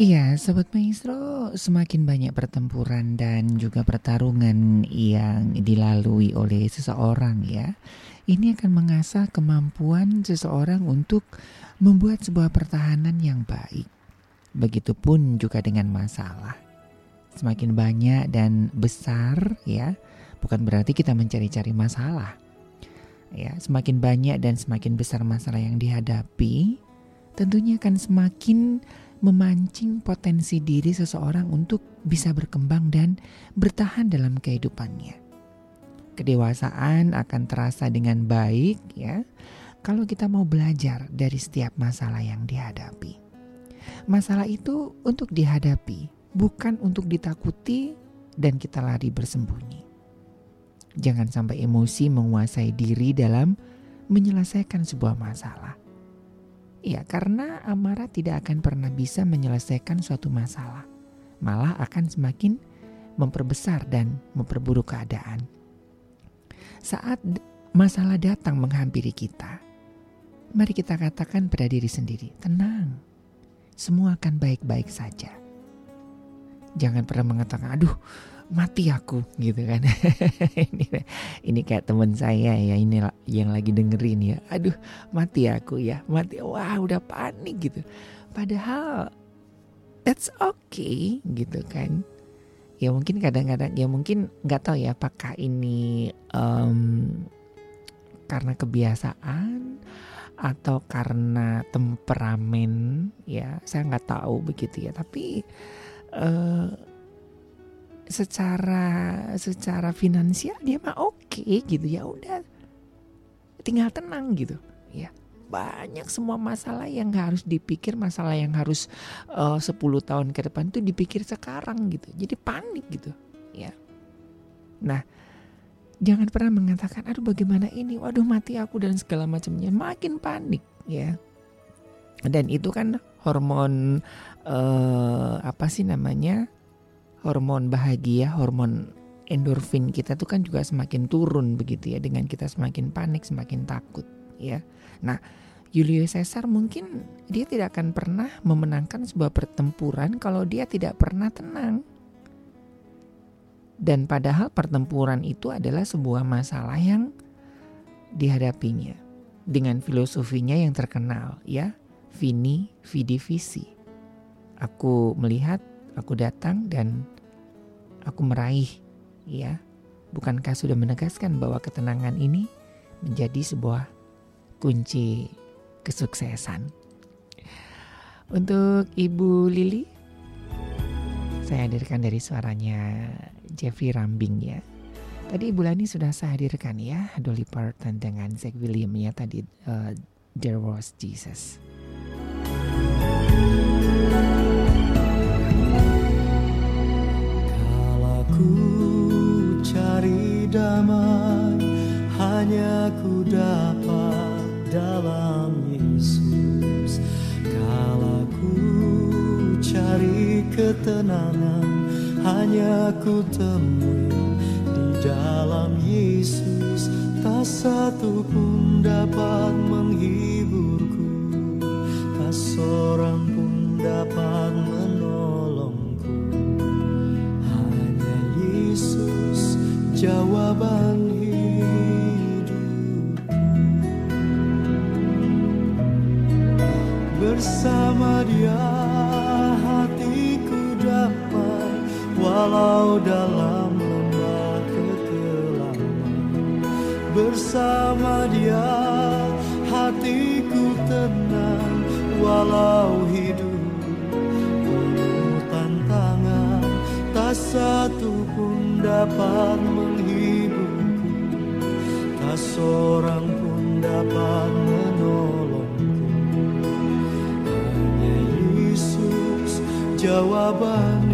Iya, Sobat Maestro, semakin banyak pertempuran dan juga pertarungan yang dilalui oleh seseorang ya. Ini akan mengasah kemampuan seseorang untuk membuat sebuah pertahanan yang baik. Begitupun juga dengan masalah. Semakin banyak dan besar ya, bukan berarti kita mencari-cari masalah. Ya, semakin banyak dan semakin besar masalah yang dihadapi, tentunya akan semakin memancing potensi diri seseorang untuk bisa berkembang dan bertahan dalam kehidupannya. Kedewasaan akan terasa dengan baik ya kalau kita mau belajar dari setiap masalah yang dihadapi. Masalah itu untuk dihadapi, bukan untuk ditakuti dan kita lari bersembunyi. Jangan sampai emosi menguasai diri dalam menyelesaikan sebuah masalah. Ya, karena amarah tidak akan pernah bisa menyelesaikan suatu masalah. Malah akan semakin memperbesar dan memperburuk keadaan. Saat masalah datang menghampiri kita, mari kita katakan pada diri sendiri, tenang. Semua akan baik-baik saja. Jangan pernah mengatakan, aduh mati aku gitu kan. ini, ini kayak teman saya ya, ini yang lagi dengerin ya. Aduh mati aku ya, mati. Wah udah panik gitu. Padahal that's okay gitu kan. Ya mungkin kadang-kadang ya mungkin nggak tahu ya apakah ini em, karena kebiasaan atau karena temperamen ya saya nggak tahu begitu ya tapi eh, secara secara finansial dia mah oke gitu. Ya udah tinggal tenang gitu. Ya banyak semua masalah yang harus dipikir masalah yang harus eh, 10 tahun ke depan tuh dipikir sekarang gitu. Jadi panik gitu. Ya. Nah jangan pernah mengatakan aduh bagaimana ini? Waduh mati aku dan segala macamnya. Makin panik ya. Dan itu kan hormon eh, apa sih namanya hormon bahagia hormon endorfin kita tuh kan juga semakin turun begitu ya. Dengan kita semakin panik semakin takut ya. Nah Julius Caesar mungkin dia tidak akan pernah memenangkan sebuah pertempuran kalau dia tidak pernah tenang. Dan padahal pertempuran itu adalah sebuah masalah yang dihadapinya dengan filosofinya yang terkenal ya. Vini Vidi Vici. Aku melihat, aku datang dan aku meraih ya. Bukankah sudah menegaskan bahwa ketenangan ini menjadi sebuah kunci kesuksesan. Untuk Ibu Lili saya hadirkan dari suaranya Jeffrey Rambing ya. Tadi Ibu Lani sudah saya hadirkan ya Dolly Parton dengan Zack William ya tadi uh, There Was Jesus. Damai hanya ku dapat dalam Yesus. Kala ku cari ketenangan hanya ku temui di dalam Yesus. Tak satu pun dapat menghiburku, tak seorang pun dapat menolongku. Jawaban hidup. Bersama dia hatiku damai Walau dalam lembah kekelaman Bersama dia hatiku tenang Walau hidup penuh tantangan. Tak satu pun dapat menghiburku Tak seorang pun dapat menolongku. Hanya Yesus jawaban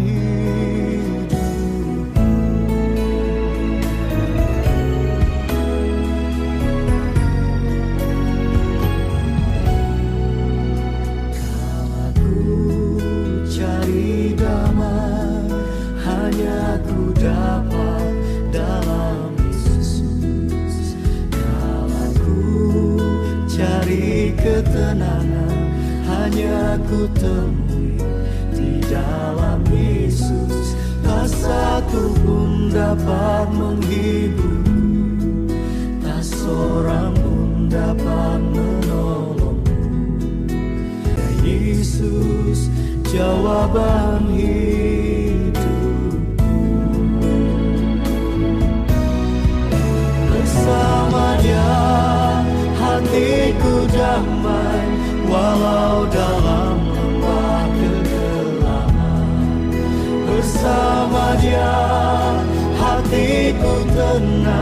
ketenangan hanya ku temui di dalam Yesus. Tak satu pun dapat menghiburku, tak seorang pun dapat menolongku. Yesus jawaban hidup Bersama dia hatiku damai Walau dalam lembah kegelapan Bersama dia hatiku tenang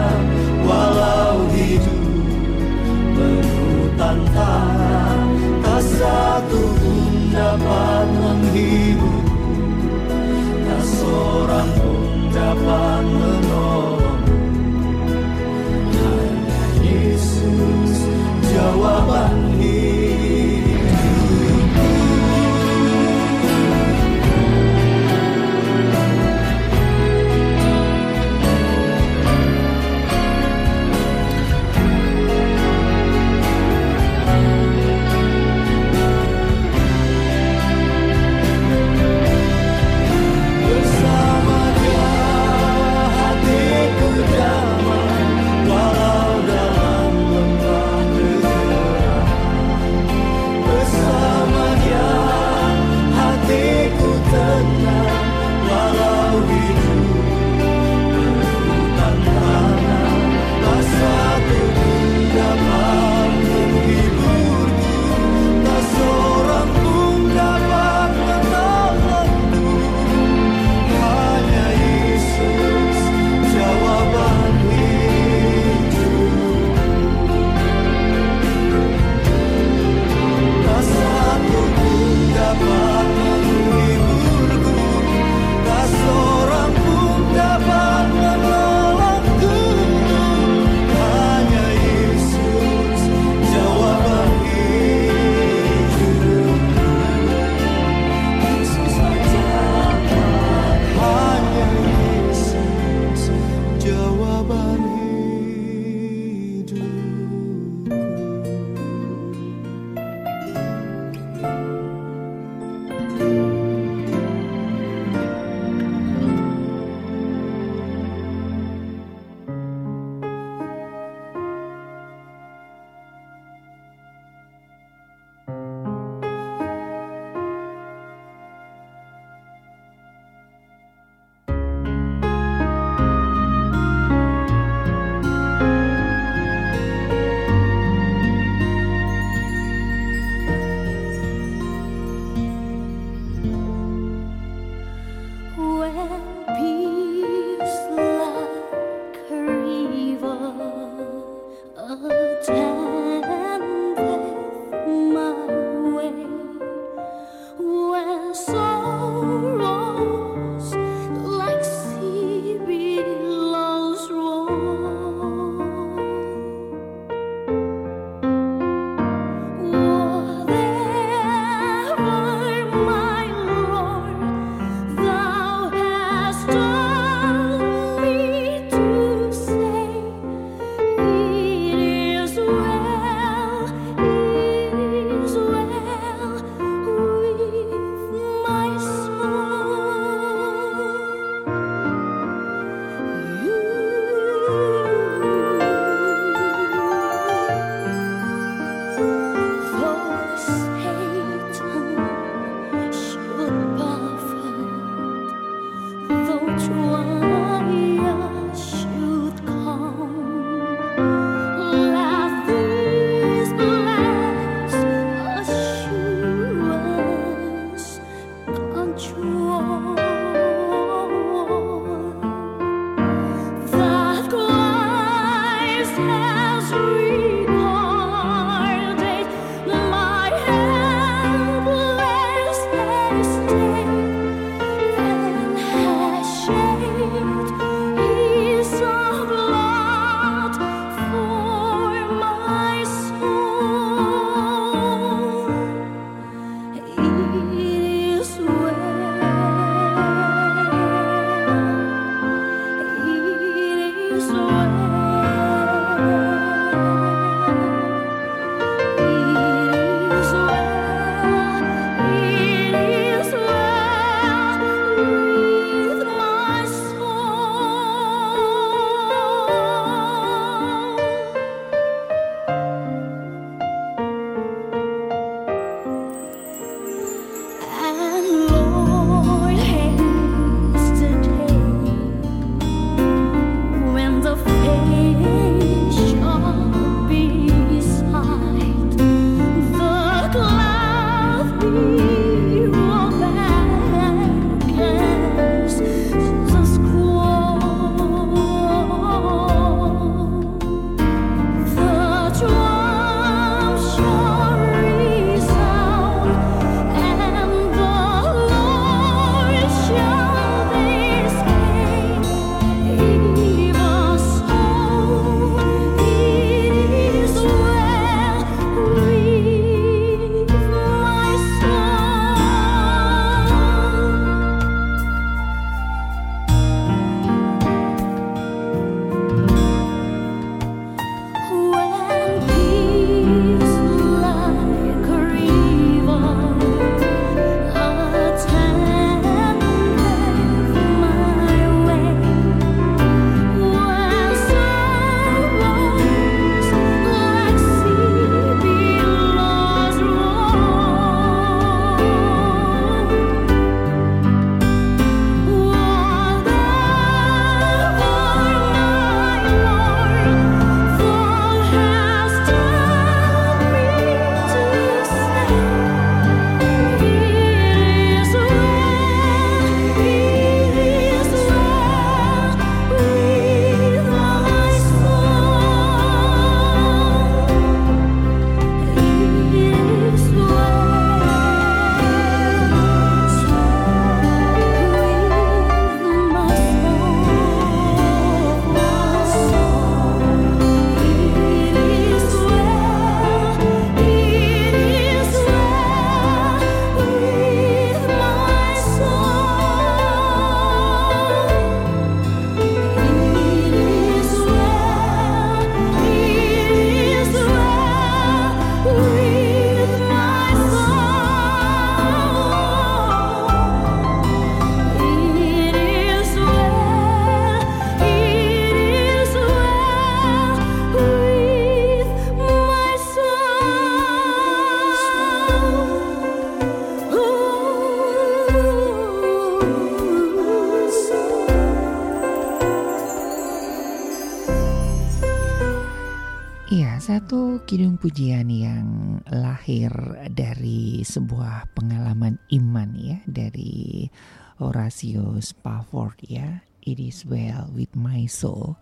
soul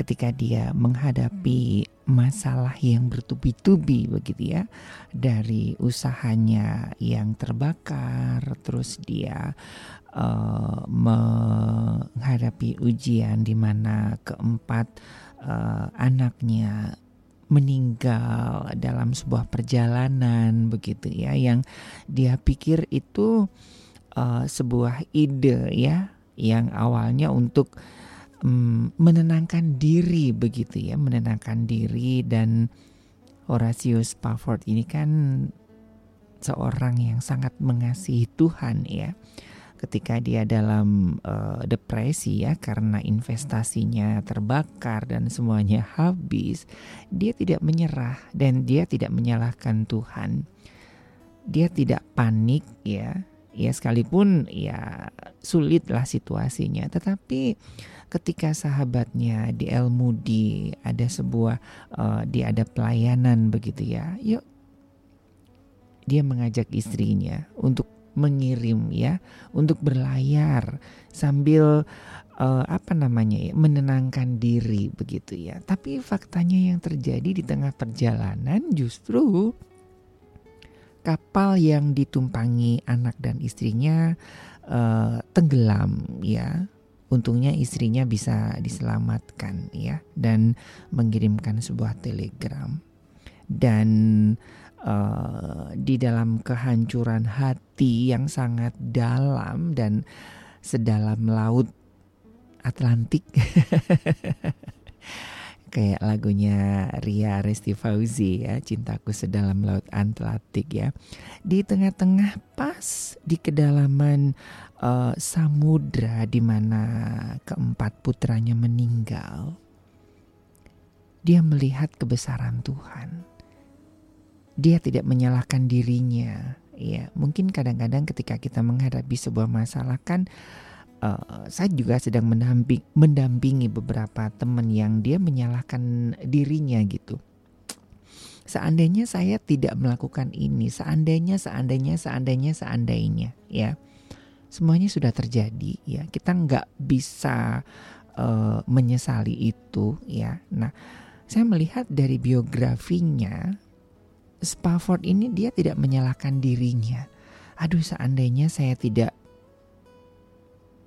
ketika dia menghadapi masalah yang bertubi-tubi begitu ya dari usahanya yang terbakar terus dia uh, menghadapi ujian di mana keempat uh, anaknya meninggal dalam sebuah perjalanan begitu ya yang dia pikir itu uh, sebuah ide ya yang awalnya untuk um, menenangkan diri begitu ya, menenangkan diri dan Horatius Spafford ini kan seorang yang sangat mengasihi Tuhan ya. Ketika dia dalam uh, depresi ya karena investasinya terbakar dan semuanya habis, dia tidak menyerah dan dia tidak menyalahkan Tuhan. Dia tidak panik ya. Ya sekalipun ya sulitlah situasinya, tetapi ketika sahabatnya di El Moody ada sebuah uh, dia ada pelayanan begitu ya yuk dia mengajak istrinya untuk mengirim ya untuk berlayar sambil uh, apa namanya ya menenangkan diri begitu ya. Tapi faktanya yang terjadi di tengah perjalanan justru kapal yang ditumpangi anak dan istrinya uh, tenggelam ya Untungnya istrinya bisa diselamatkan ya dan mengirimkan sebuah telegram. Dan uh, di dalam kehancuran hati yang sangat dalam dan sedalam laut Atlantik kayak lagunya Ria Resti Fauzi ya Cintaku Sedalam Laut Atlantik ya di tengah-tengah pas di kedalaman uh, samudra di mana keempat putranya meninggal. Dia melihat kebesaran Tuhan. Dia tidak menyalahkan dirinya. Ya mungkin kadang-kadang ketika kita menghadapi sebuah masalah kan uh, saya juga sedang mendamping, mendampingi beberapa teman yang dia menyalahkan dirinya gitu. Seandainya saya tidak melakukan ini, seandainya, seandainya, seandainya, seandainya, ya, semuanya sudah terjadi, ya. Kita nggak bisa uh, menyesali itu, ya. Nah, saya melihat dari biografinya, Spafford ini dia tidak menyalahkan dirinya. Aduh, seandainya saya tidak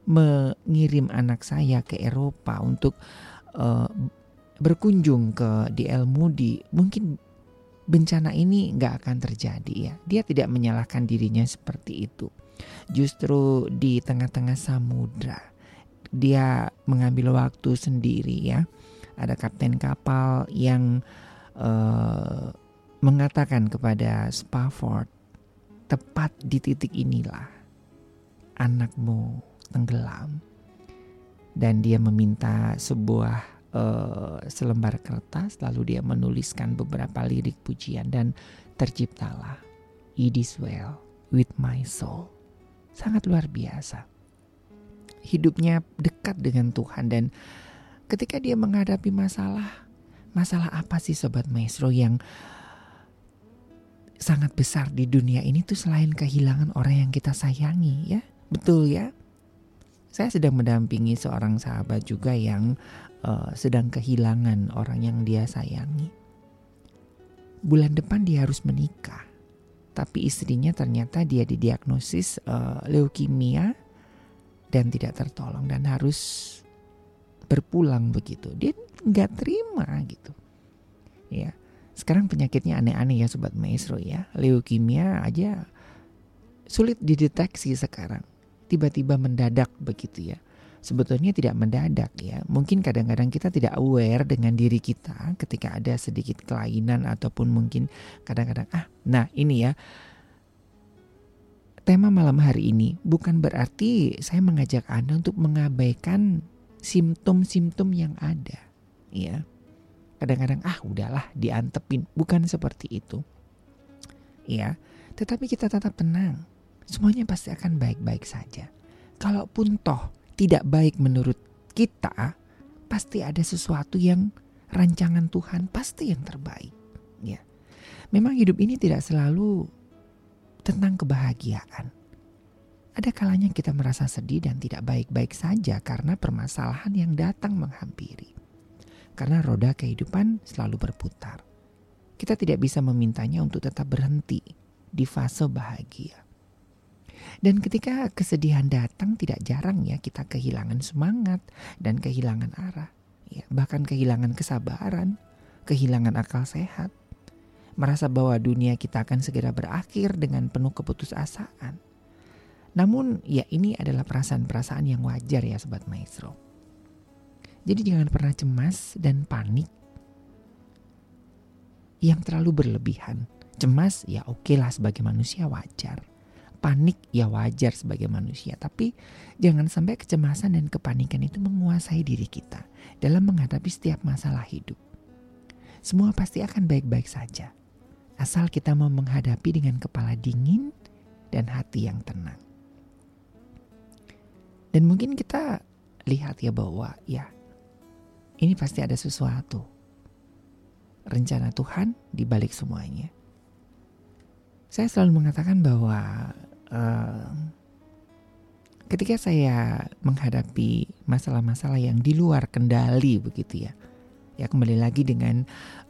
mengirim anak saya ke Eropa untuk uh, berkunjung ke DL Moody, mungkin bencana ini nggak akan terjadi ya. Dia tidak menyalahkan dirinya seperti itu. Justru di tengah-tengah samudra, dia mengambil waktu sendiri ya. Ada kapten kapal yang uh, mengatakan kepada Spafford, tepat di titik inilah anakmu tenggelam dan dia meminta sebuah uh, selembar kertas lalu dia menuliskan beberapa lirik pujian dan terciptalah It is well with my soul. Sangat luar biasa. Hidupnya dekat dengan Tuhan dan ketika dia menghadapi masalah, masalah apa sih sobat maestro yang sangat besar di dunia ini tuh selain kehilangan orang yang kita sayangi ya. Betul ya? Saya sedang mendampingi seorang sahabat juga yang uh, sedang kehilangan orang yang dia sayangi. Bulan depan dia harus menikah, tapi istrinya ternyata dia didiagnosis uh, leukemia dan tidak tertolong dan harus berpulang begitu. Dia nggak terima gitu, ya. Sekarang penyakitnya aneh-aneh ya sobat maestro ya. Leukemia aja sulit dideteksi sekarang tiba-tiba mendadak begitu ya. Sebetulnya tidak mendadak ya. Mungkin kadang-kadang kita tidak aware dengan diri kita ketika ada sedikit kelainan ataupun mungkin kadang-kadang ah, nah ini ya. Tema malam hari ini bukan berarti saya mengajak Anda untuk mengabaikan simptom-simptom yang ada, ya. Kadang-kadang ah udahlah diantepin, bukan seperti itu. Ya, tetapi kita tetap tenang semuanya pasti akan baik-baik saja. Kalaupun toh tidak baik menurut kita, pasti ada sesuatu yang rancangan Tuhan pasti yang terbaik. Ya. Memang hidup ini tidak selalu tentang kebahagiaan. Ada kalanya kita merasa sedih dan tidak baik-baik saja karena permasalahan yang datang menghampiri. Karena roda kehidupan selalu berputar. Kita tidak bisa memintanya untuk tetap berhenti di fase bahagia. Dan ketika kesedihan datang tidak jarang ya kita kehilangan semangat dan kehilangan arah. Ya, bahkan kehilangan kesabaran, kehilangan akal sehat. Merasa bahwa dunia kita akan segera berakhir dengan penuh keputusasaan. Namun ya ini adalah perasaan-perasaan yang wajar ya Sobat Maestro. Jadi jangan pernah cemas dan panik yang terlalu berlebihan. Cemas ya oke lah sebagai manusia wajar. Panik ya wajar sebagai manusia. Tapi jangan sampai kecemasan dan kepanikan itu menguasai diri kita dalam menghadapi setiap masalah hidup. Semua pasti akan baik-baik saja. Asal kita mau menghadapi dengan kepala dingin dan hati yang tenang. Dan mungkin kita lihat ya bahwa ya ini pasti ada sesuatu. Rencana Tuhan di balik semuanya. Saya selalu mengatakan bahwa eh, ketika saya menghadapi masalah-masalah yang di luar kendali begitu ya, ya kembali lagi dengan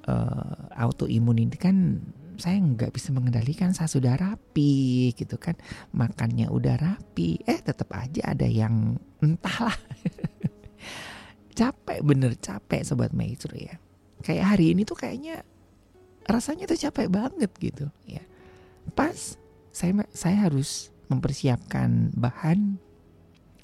eh, autoimun ini kan saya nggak bisa mengendalikan saya sudah rapi gitu kan. Makannya udah rapi. Eh tetap aja ada yang entahlah. Capek bener capek sobat maestro ya. Kayak hari ini tuh kayaknya rasanya tuh capek banget gitu ya. Pas saya saya harus mempersiapkan bahan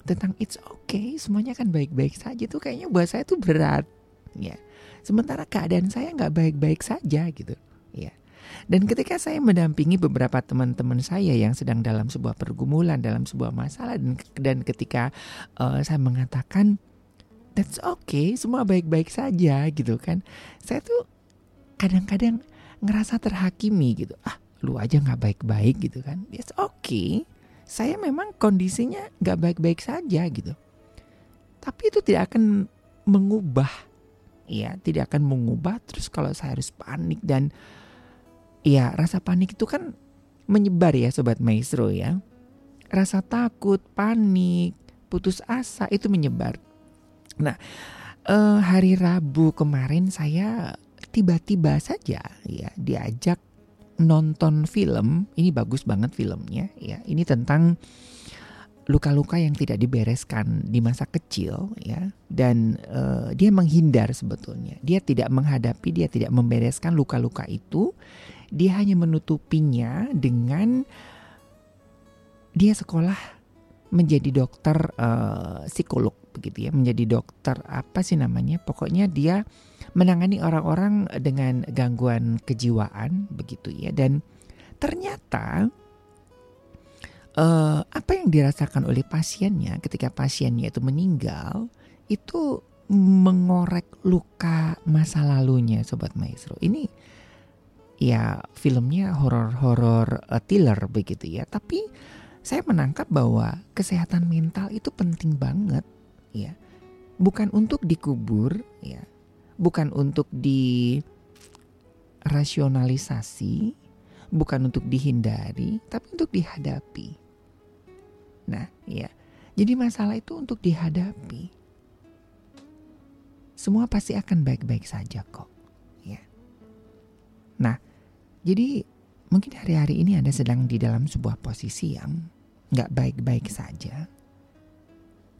tentang it's okay semuanya kan baik-baik saja tuh kayaknya buat saya tuh berat ya sementara keadaan saya nggak baik-baik saja gitu ya dan ketika saya mendampingi beberapa teman-teman saya yang sedang dalam sebuah pergumulan, dalam sebuah masalah dan dan ketika uh, saya mengatakan that's okay, semua baik-baik saja gitu kan. Saya tuh kadang-kadang ngerasa terhakimi gitu. Ah, lu aja nggak baik-baik gitu kan. It's okay. Saya memang kondisinya nggak baik-baik saja gitu. Tapi itu tidak akan mengubah ya, tidak akan mengubah terus kalau saya harus panik dan ya rasa panik itu kan menyebar ya sobat maestro ya. Rasa takut, panik, putus asa itu menyebar. Nah, eh, hari Rabu kemarin saya tiba-tiba saja ya diajak nonton film. Ini bagus banget filmnya ya. Ini tentang luka-luka yang tidak dibereskan di masa kecil ya dan eh, dia menghindar sebetulnya. Dia tidak menghadapi, dia tidak membereskan luka-luka itu dia hanya menutupinya dengan dia sekolah menjadi dokter uh, psikolog begitu ya, menjadi dokter apa sih namanya? Pokoknya dia menangani orang-orang dengan gangguan kejiwaan begitu ya dan ternyata uh, apa yang dirasakan oleh pasiennya ketika pasiennya itu meninggal itu mengorek luka masa lalunya sobat maestro. Ini ya filmnya horor-horor uh, thriller begitu ya. Tapi saya menangkap bahwa kesehatan mental itu penting banget ya. Bukan untuk dikubur ya. Bukan untuk di rasionalisasi, bukan untuk dihindari, tapi untuk dihadapi. Nah, ya. Jadi masalah itu untuk dihadapi. Semua pasti akan baik-baik saja kok. Ya. Nah, jadi mungkin hari-hari ini Anda sedang di dalam sebuah posisi yang nggak baik-baik saja.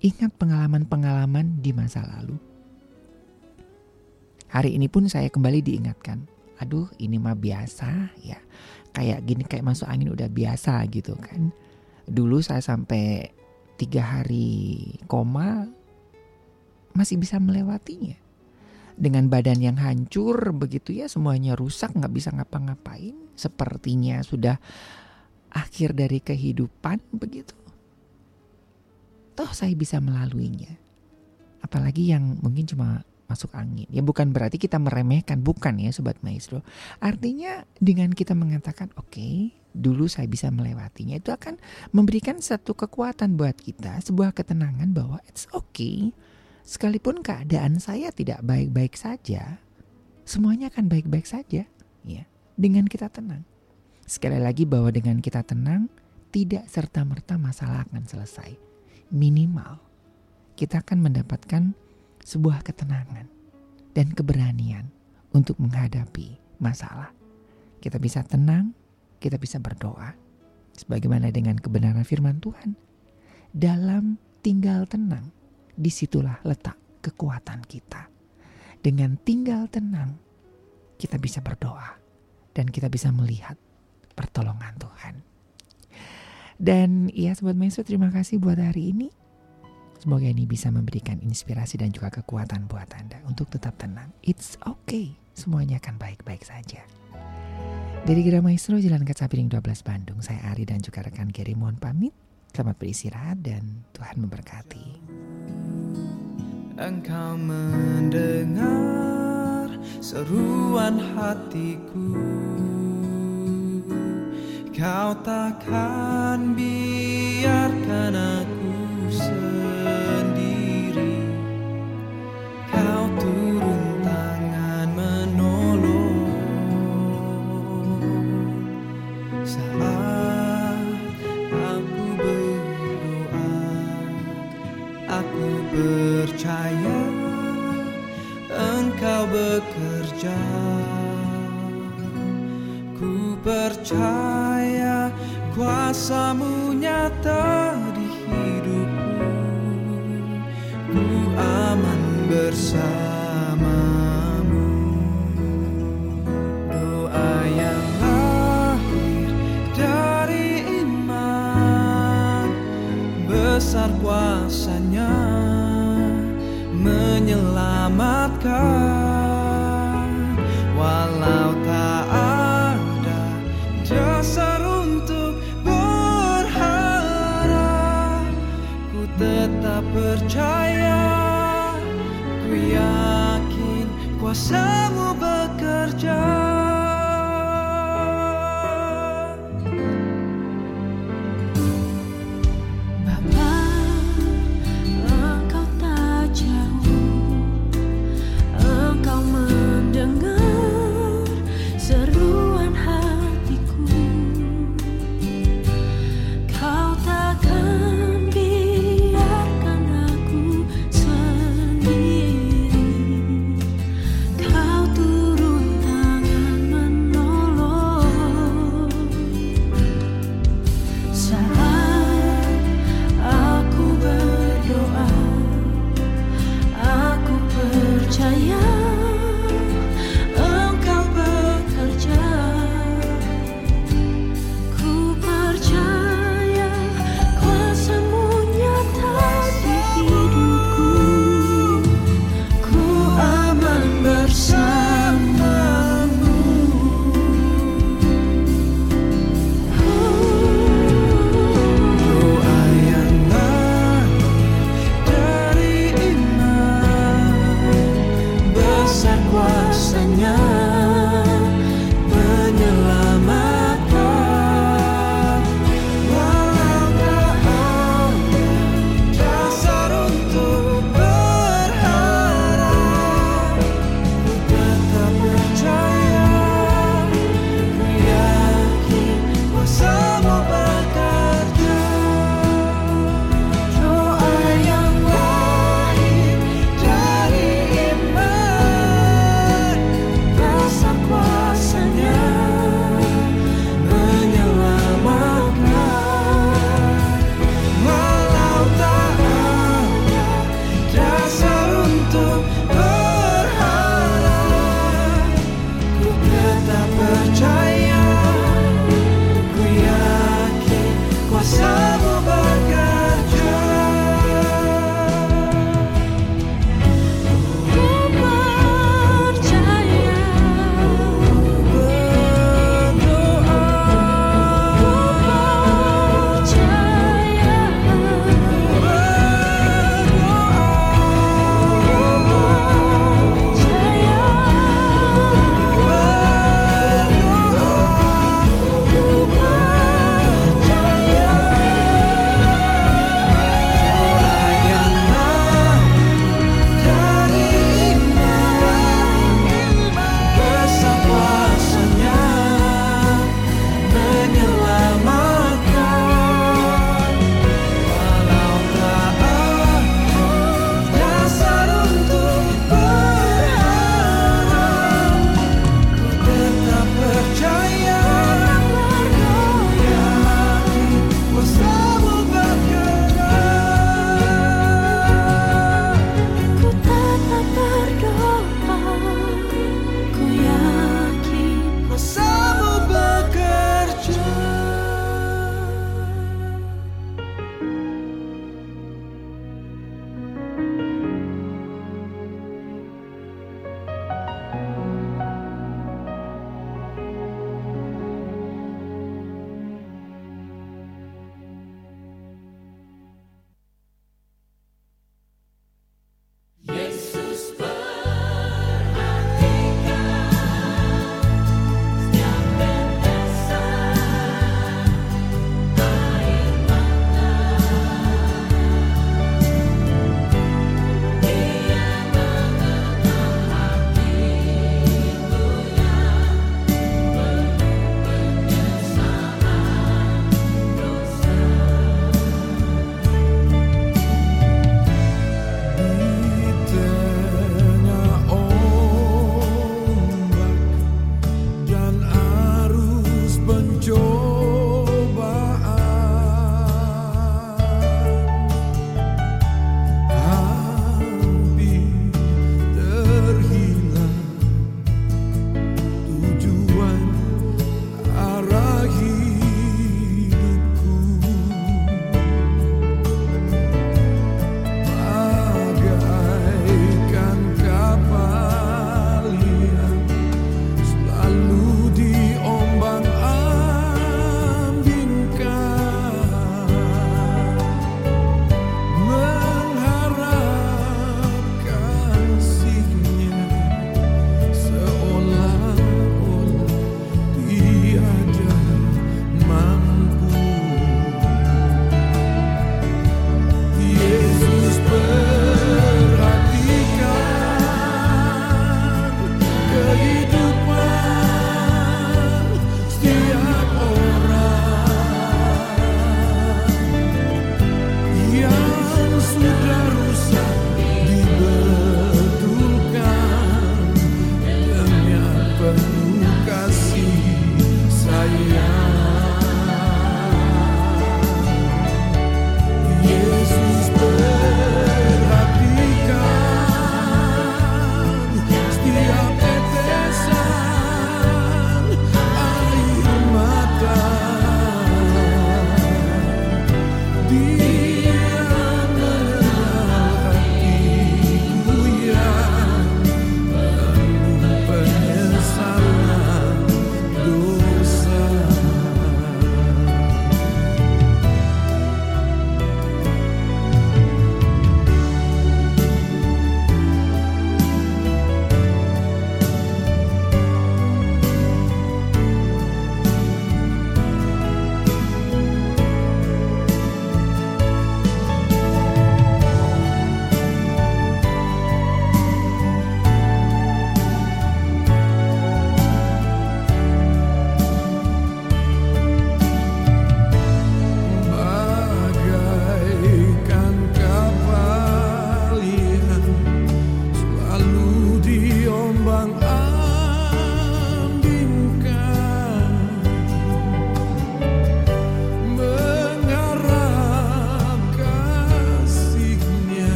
Ingat pengalaman-pengalaman di masa lalu. Hari ini pun saya kembali diingatkan, aduh ini mah biasa ya. Kayak gini kayak masuk angin udah biasa gitu kan. Dulu saya sampai tiga hari koma masih bisa melewatinya dengan badan yang hancur begitu ya semuanya rusak nggak bisa ngapa-ngapain sepertinya sudah akhir dari kehidupan begitu toh saya bisa melaluinya apalagi yang mungkin cuma masuk angin ya bukan berarti kita meremehkan bukan ya sobat maestro artinya dengan kita mengatakan oke okay, dulu saya bisa melewatinya itu akan memberikan satu kekuatan buat kita sebuah ketenangan bahwa it's okay Sekalipun keadaan saya tidak baik-baik saja, semuanya akan baik-baik saja, ya. Dengan kita tenang. Sekali lagi bahwa dengan kita tenang, tidak serta-merta masalah akan selesai. Minimal kita akan mendapatkan sebuah ketenangan. dan keberanian untuk menghadapi masalah. Kita bisa tenang, kita bisa berdoa. Sebagaimana dengan kebenaran firman Tuhan. Dalam tinggal tenang, di situlah letak kekuatan kita. Dengan tinggal tenang, kita bisa berdoa dan kita bisa melihat pertolongan Tuhan. Dan ya Sobat Maestro terima kasih buat hari ini. Semoga ini bisa memberikan inspirasi dan juga kekuatan buat Anda untuk tetap tenang. It's okay, semuanya akan baik-baik saja. Dari Gera Maestro Jalan Kacapiring 12 Bandung, saya Ari dan juga rekan Gary mohon pamit. Selamat beristirahat dan Tuhan memberkati. Engkau mendengar seruan hatiku Kau takkan biarkan aku sendiri Saat aku berdoa Aku percaya engkau bekerja. Ku percaya kuasamu nyata di hidupku. Ku aman bersamamu Walau tak ada dasar untuk berharap Ku tetap percaya Ku yakin kuasamu ber